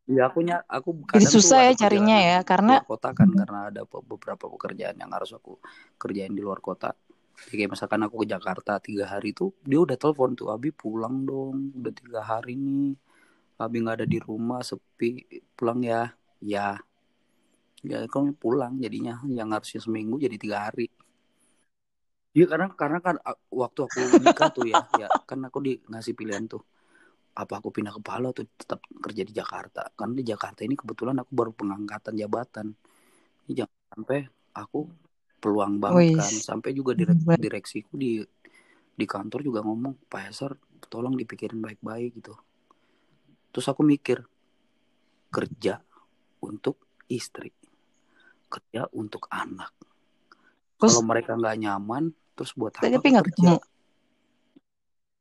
ya aku nya aku jadi susah ya carinya ya karena kota kan karena ada be- beberapa pekerjaan yang harus aku kerjain di luar kota. Jadi kayak misalkan aku ke Jakarta tiga hari tuh dia udah telepon tuh Abi pulang dong udah tiga hari nih. Abi nggak ada di rumah sepi pulang ya. Ya. Ya kalau pulang jadinya yang harusnya seminggu jadi tiga hari. Iya karena karena kan waktu aku nikah tuh ya ya kan aku di ngasih pilihan tuh apa aku pindah ke Palu atau tetap kerja di Jakarta? Karena di Jakarta ini kebetulan aku baru pengangkatan jabatan. Ini jangan sampai aku peluang banget kan. Sampai juga direk, direksiku di di kantor juga ngomong Pak Heser tolong dipikirin baik-baik gitu. Terus aku mikir kerja untuk istri kerja untuk anak. Terus kalau mereka nggak nyaman terus buat apa tapi nggak ketemu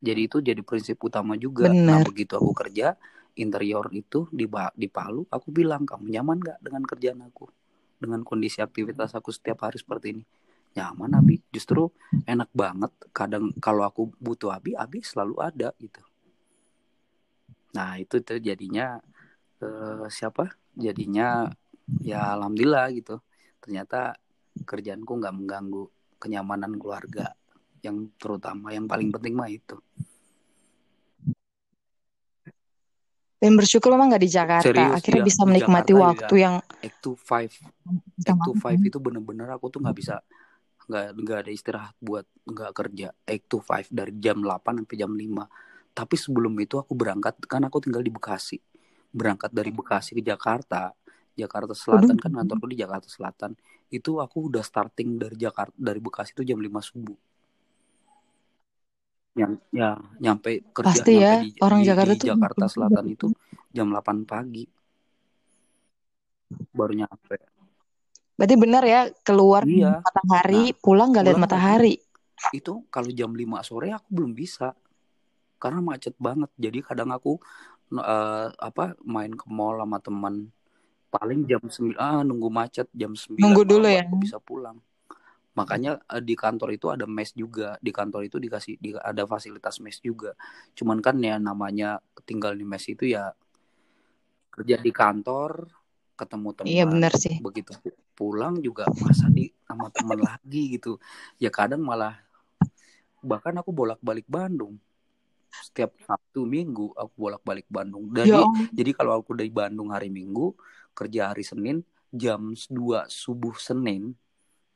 jadi itu jadi prinsip utama juga. Nah bener begitu aku kerja interior itu di di Palu aku bilang kamu nyaman nggak dengan kerjaan aku? Dengan kondisi aktivitas aku setiap hari seperti ini? Nyaman Abi. Justru enak banget. Kadang kalau aku butuh Abi Abi selalu ada gitu. Nah itu tuh jadinya eh, siapa? Jadinya ya alhamdulillah gitu. Ternyata kerjaanku nggak mengganggu kenyamanan keluarga yang terutama yang paling penting mah itu. Dan bersyukur memang nggak di Jakarta. Serius? Akhirnya iya bisa menikmati Jakarta waktu juga yang Act to Five Act to Five kan. itu bener-bener aku tuh nggak bisa nggak nggak ada istirahat buat nggak kerja. Act to Five dari jam 8 sampai jam 5 tapi sebelum itu aku berangkat kan aku tinggal di Bekasi. Berangkat dari Bekasi ke Jakarta Jakarta Selatan kan kantorku di Jakarta Selatan. Itu aku udah starting dari Jakarta dari Bekasi itu jam 5 subuh yang ya nyampe kerja pasti nyampe ya di, orang di, Jakarta di tuh Jakarta Selatan itu jam 8 pagi. Baru nyampe. Berarti benar ya keluar iya. matahari nah pulang nggak lihat matahari. itu kalau jam 5 sore aku belum bisa karena macet banget. Jadi kadang aku eh, apa main ke mall sama teman. Paling jam 9 ah, nunggu macet jam 9 nunggu dulu ya. aku bisa pulang makanya eh, di kantor itu ada mes juga. Di kantor itu dikasih di, ada fasilitas mes juga. Cuman kan ya namanya tinggal di mes itu ya kerja di kantor ketemu iya teman benar sih. begitu pu- pulang juga masa di sama teman lagi gitu. Ya kadang malah bahkan aku bolak-balik Bandung. Setiap Sabtu Minggu aku bolak-balik Bandung. Jadi Ya jadi kalau aku dari Bandung hari Minggu, kerja hari Senin, jam 2 subuh Senin,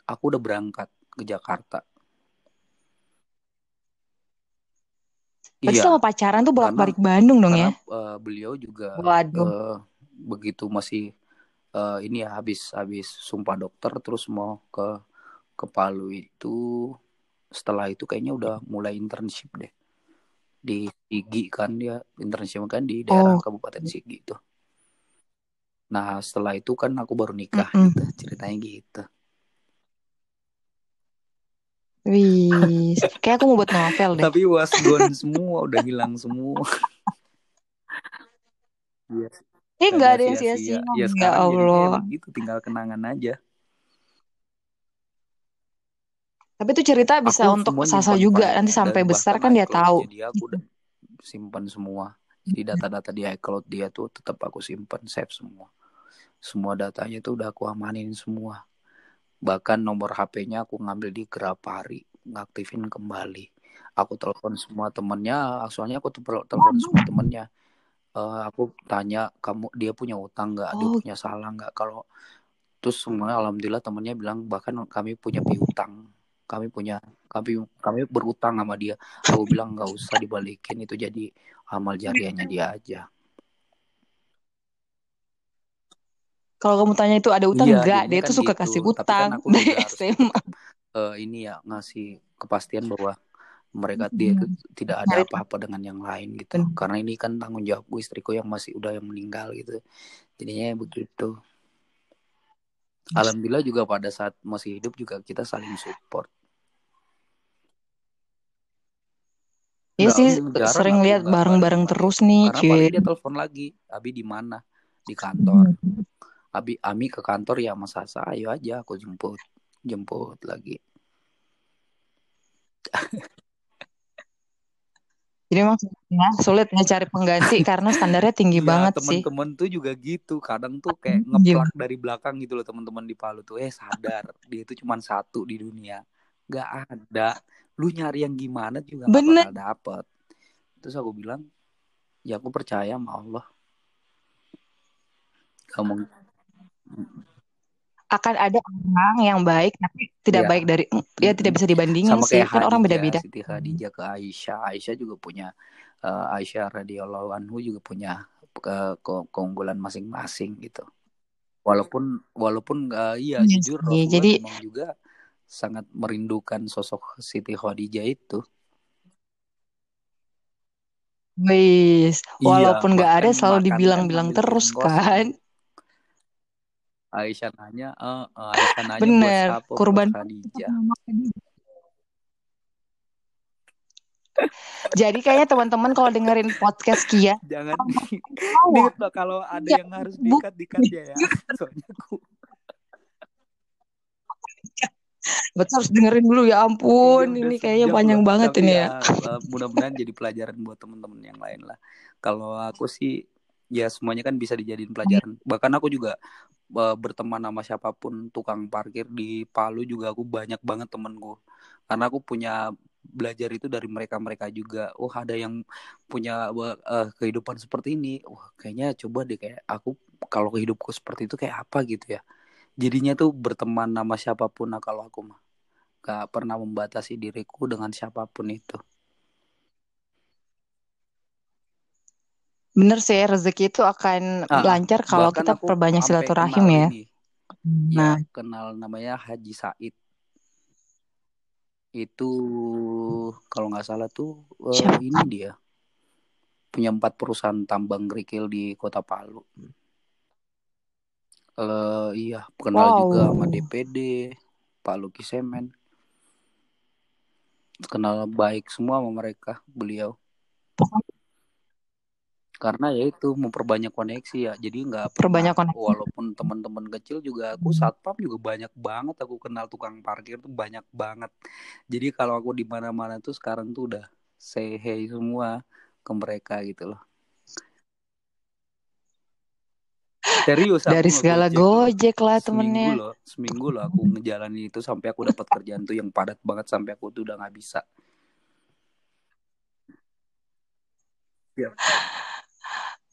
aku udah berangkat ke Jakarta. Berarti Iya, selama pacaran tuh bolak-balik Bandung dong ya? karena eh, beliau juga Waduh. eh, begitu masih eh, ini ya habis habis sumpah dokter terus mau ke ke Palu itu setelah itu kayaknya udah mulai internship deh di Sigi kan dia internship kan di daerah Oh. Kabupaten Sigi itu. Nah setelah itu kan aku baru nikah Mm-mm. gitu ceritanya gitu. Wih, kayak aku mau buat novel deh. Tapi was gone semua udah hilang semua. Iya, Eh nggak ada yang sia-sia. Ya Ya Allah. begitu tinggal kenangan aja. Tapi itu cerita bisa Aku untuk Sasa juga nanti sampai besar kan dia tahu. Jadi aku udah simpan semua. Jadi data-data di iCloud dia tuh tetap aku simpan save semua. Semua datanya tuh udah aku amanin semua. Bahkan nomor HP-nya aku ngambil di Grapari, ngaktifin kembali. Aku telepon semua temennya, soalnya aku tuh telepon semua temennya. Eh, aku tanya kamu dia punya utang nggak, dia Oh. punya salah nggak. Kalau terus semuanya alhamdulillah temennya bilang bahkan kami punya piutang, kami punya kami kami berutang sama dia. Aku bilang nggak usah dibalikin itu jadi amal jariahnya dia aja. Kalau kamu tanya itu ada utang Iya, enggak? Dia kan tuh suka gitu. kasih Tapi kan utang aku <laughs> dari harus SMA. eh, ini ya ngasih kepastian bahwa mereka dia tidak ada apa-apa dengan yang lain gitu. Benar. Karena ini kan tanggung jawabku istriku yang masih udah yang meninggal gitu. Jadinya begitu. Alhamdulillah juga pada saat masih hidup juga kita saling support. Iya sih sering lihat bareng-bareng terus nih, Karena cuy. dia telepon lagi, Abi di mana? Di kantor. Abi Ami ke kantor ya Mas Sasa, ayo aja aku jemput. Jemput lagi. Jadi emang ya, sulit ya cari pengganti <laughs> karena standarnya tinggi Iya, banget sih. teman-teman tuh juga gitu. Kadang tuh kayak <laughs> ngeplak dari belakang gitu loh teman-teman di Palu tuh. Eh sadar, dia itu cuma satu di dunia. Gak ada. Lu nyari yang gimana juga gak Bener. bakal dapet. Terus aku bilang, ya aku percaya sama Allah. Kamu Akan ada orang yang baik tapi tidak Iya. baik dari ya tidak bisa dibandingin sama sih. Kan orang beda-beda. Siti Khadijah ke Aisyah. Aisyah juga punya eh, Aisyah radhiyallahu anhu juga punya ke- ke- keunggulan masing-masing gitu. Walaupun walaupun eh, iya Iya jujur. Rasulullah Jadi juga sangat merindukan sosok Siti Khadijah itu. wis Iya, walaupun nggak ada bahkan selalu dibilang-bilang terus kan. Aisyah nanya, eh, eh, Aisyah nanya buat Bener, siapa? Buat kurban Khadijah. Jadi kayaknya teman-teman kalau dengerin podcast Kia, Jangan di, loh, kalau ada ya yang harus buk dikat dikat ya ya. <laughs> Soalnya aku betul harus dengerin dulu ya Iya ampun, udah ini kayaknya panjang banget ini ya ya. eh, mudah-mudahan jadi pelajaran buat teman-teman yang lain lah. Kalau aku sih ya semuanya kan bisa dijadiin pelajaran. Bahkan aku juga eh, berteman sama siapa pun tukang parkir di Palu juga aku banyak banget temenku. Karena aku punya belajar itu dari mereka-mereka juga. Oh ada yang punya eh, kehidupan seperti ini. Wah kayaknya coba deh kayak aku kalau hidupku seperti itu kayak apa gitu ya. Jadinya tuh berteman sama siapa pun nah kalau aku mah gak pernah membatasi diriku dengan siapa pun itu. Bener sih rezeki itu akan Ah, lancar kalau kita perbanyak silaturahim ya. ini, Nah, ya kenal namanya Haji Said. Itu kalau nggak salah tuh eh, siapa? ini dia punya empat perusahaan tambang kerikil di Kota Palu. Eh iya, kenal juga sama Wow. DPD, Palu Kisemen. Kenal baik semua sama mereka, beliau. Karena ya itu memperbanyak koneksi ya. Jadi nggak Perbanyak pernah koneksi. walaupun teman-teman kecil juga aku satpam juga banyak banget aku kenal tukang parkir tuh banyak banget. Jadi kalau aku di mana-mana tuh sekarang tuh udah say hey semua ke mereka gitu loh. Serius Dari segala gojek lah Seminggu temennya. loh, seminggu loh aku ngejalanin itu sampai aku dapat kerjaan tuh yang padat banget sampai aku tuh udah nggak bisa. Siap.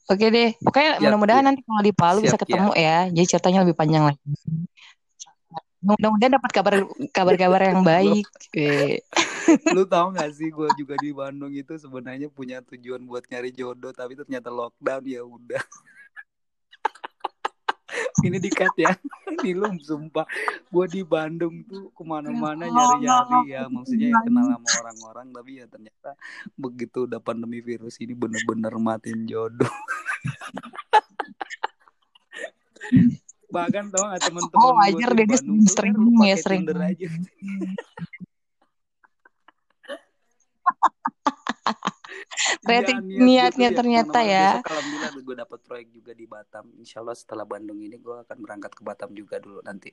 Oke deh. Pokoknya mudah-mudahan nanti kalau di Palu bisa Siap, ketemu ya. Jadi ceritanya lebih panjang lagi. Mudah-mudahan dapat kabar kabar-kabar yang <laughs> baik. Eh, <laughs> Lu tau gak sih gue juga di Bandung itu sebenarnya punya tujuan buat nyari jodoh tapi ternyata lockdown ya udah. Ini dikat ya. <laughs> Ini lu sumpah. Gue di Bandung tuh ke mana-mana nyari-nyari ya. Maksudnya ya kenal sama orang-orang tapi ya ternyata begitu udah pandemi virus ini bener-bener matiin jodoh. <laughs> Bahkan tau gak temen-temen Oh, wajar deh, dia sering "Eh, lu ya, pakai sering." Aja. <laughs> Berarti niatnya gua tuh ternyata ya. Besok alhamdulillah gue dapat proyek juga di Batam. Insya Allah setelah Bandung ini gue akan berangkat ke Batam juga dulu nanti.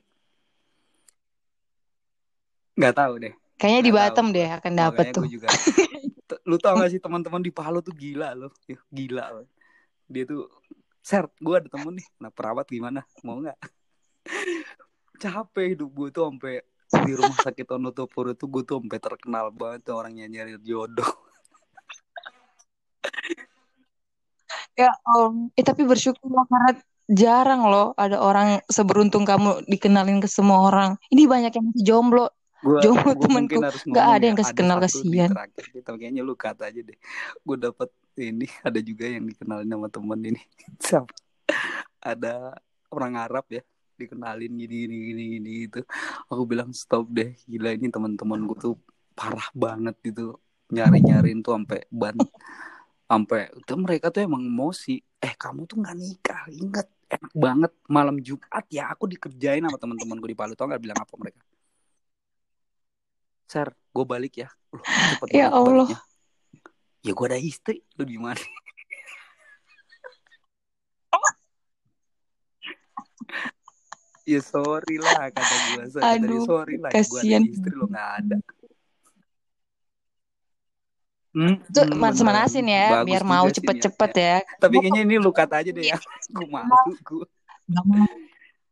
Nggak tahu deh. Kayaknya di Nggak Batam deh akan dapat Makanya tuh. juga. Lu tau gak sih teman-teman di Palu tuh gila loh. Ya, gila loh. Dia tuh Ser, gue ada temen nih, nah perawat gimana? Mau nggak? <laughs> Capek hidup gue tuh sampai di rumah sakit Onotopuro tuh gue tuh sampai terkenal banget tuh orang nyari jodoh. Ya om. Eh tapi bersyukur loh karena jarang loh ada orang seberuntung kamu dikenalin ke semua orang. Ini banyak yang masih jomblo. Gua, Jomblo gua temanku. Nggak ada yang ya, kasih kenal, kasihan. terakhir tapi kayaknya lu kata aja deh. Gue dapet ini ada juga yang dikenalin sama temen ini. <laughs> Siapa? ada orang Arab ya dikenalin gini gini gini gini itu. Aku bilang stop deh, gila ini teman-teman gue tuh parah banget gitu nyari nyariin tuh sampai ban sampai tuh mereka tuh emang emosi eh kamu tuh nggak nikah ingat enak banget malam Jumat ya aku dikerjain sama teman-temanku di Palu tau nggak bilang apa mereka Ser, gue balik ya. Loh, cepet Ya Allah. baliknya. Ya gue ada istri. Lu gimana? <laughs> ya sorry lah kata gue. Dia Aduh, sorry lah. Gue ada istri lo gak ada. Hmm, Itu hmm, mas bener. manasin ya Bagus biar mau cepet-cepet niatnya. ya. Tapi kayaknya ini lu kata aja deh ya. <laughs> gue malu gue.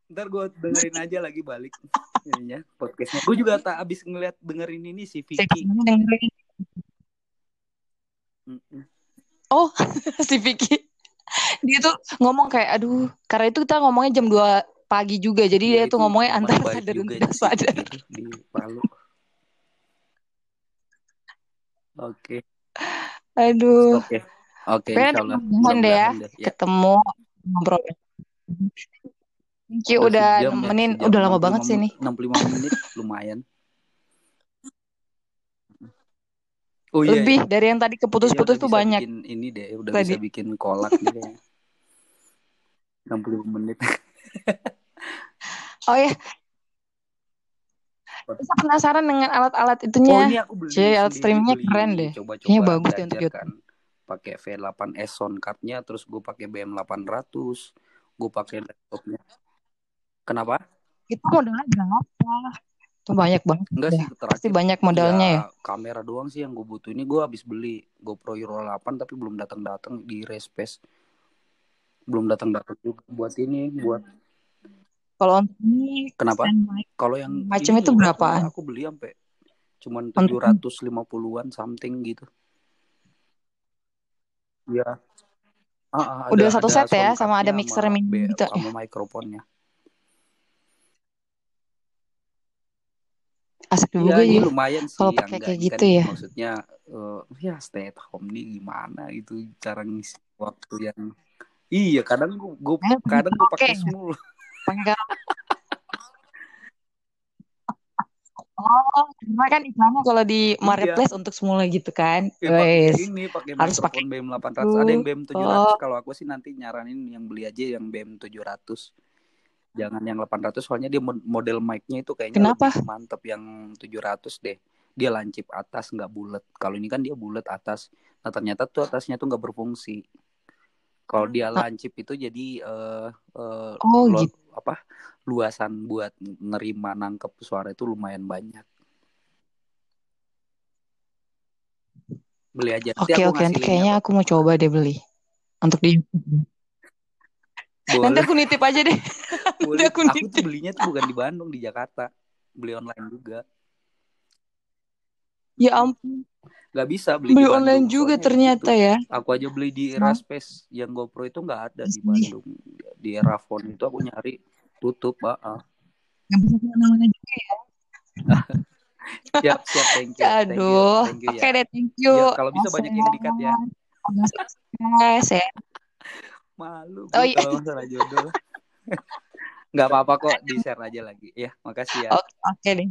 Ntar gue dengerin aja lagi balik. Ininya podcastnya. Gue juga tak abis ngeliat dengerin ini si Vicky. Oh, <laughs> si Vicky. Dia tuh ngomong kayak aduh, karena itu kita ngomongnya jam 2 pagi juga. Jadi Ya, dia tuh ngomongnya antara sadar dan tidak sadar. Di Palu. <laughs> Oke, Aduh. oke, oke, Allah. mudah-mudahan deh ya Mudah-mudahan deh. Ya, ketemu ngobrol. Thank you udah ya, nemenin, udah lama 65 banget sih nih. menit- 65 menit lumayan. <laughs> Oh iya, Lebih iya. dari yang tadi keputus-putus udah tuh banyak bikin ini deh, udah tadi. bisa bikin kolak nih kayaknya. 65 menit. Oh ya, saya penasaran dengan alat-alat Oh itunya. ini aku beli Cie, alat streamingnya keren deh. coba-coba Kayaknya bagus deh untuk YouTube. pakai V8S sound cardnya terus gue pakai BM800 gue pakai laptopnya kenapa Itu modalnya berapa? Itu banyak banget enggak sih Pasti terakhir banyak modalnya ya. ya kamera doang sih yang gue butuh ini gue habis beli GoPro Hero 8 tapi belum datang datang di Respace belum datang datang juga buat ini buat Kalau untuk ini kenapa kalau yang macam itu berapaan? aku beli sampai cuman Untuk 750-an something gitu ya Ah, ah, ada udah satu ada set ya, sama ada mixer sama mini B gitu ya. sama mikrofonnya. Asik Iya juga ini ya. lumayan sih Kalau yang pakai kayak kan gitu ya. maksudnya eh, ya stay at home nih gimana itu cara ngisi waktu yang iya kadang Eh, kadang gua Oke, pakai semul pakai karaoke. Oh, karena kan iklannya kalau di iya marketplace untuk semula gitu kan. ya pakai Wes, ini pakai harus pakai mikrofon BM800 itu. ada yang BM700 Oh, kalau aku sih nanti nyaranin yang beli aja yang BM700 jangan yang 800 soalnya dia mod- model mic-nya itu kayaknya kenapa? lebih mantep yang 700 deh dia lancip atas nggak bulat kalau ini kan dia bulat atas nah ternyata tuh atasnya tuh nggak berfungsi kalau dia Ah, lancip itu jadi eh eh, Oh, lo- gitu. apa luasan buat nerima nangkep suara itu lumayan banyak beli aja Oke, aku oke. Nanti linknya kayaknya aku mau coba deh beli untuk di YouTube. Nanti boleh aku nitip aja deh. Nanti boleh aku aku tuh nitip. belinya tuh bukan di Bandung di Jakarta beli online juga Ya ampun. Gak bisa beli, Beli di online Bandung, juga soalnya ternyata ya. Aku aja beli di? Eraspace yang GoPro itu nggak ada di Iya. Bandung. Di Erafon itu aku nyari tutup, ah. ah. Nggak bisa ke mana-mana juga ya. <laughs> Siap, siap, thank you, Aduh. thank you Oke ya. deh, thank you. Ya, kalau bisa banyak yang dikat ya. Ya. <laughs> Malu Oh iya. kalau masalah jodoh. <laughs> Nggak apa-apa kok, di share aja lagi. Ya, makasih ya. Oke, oke deh.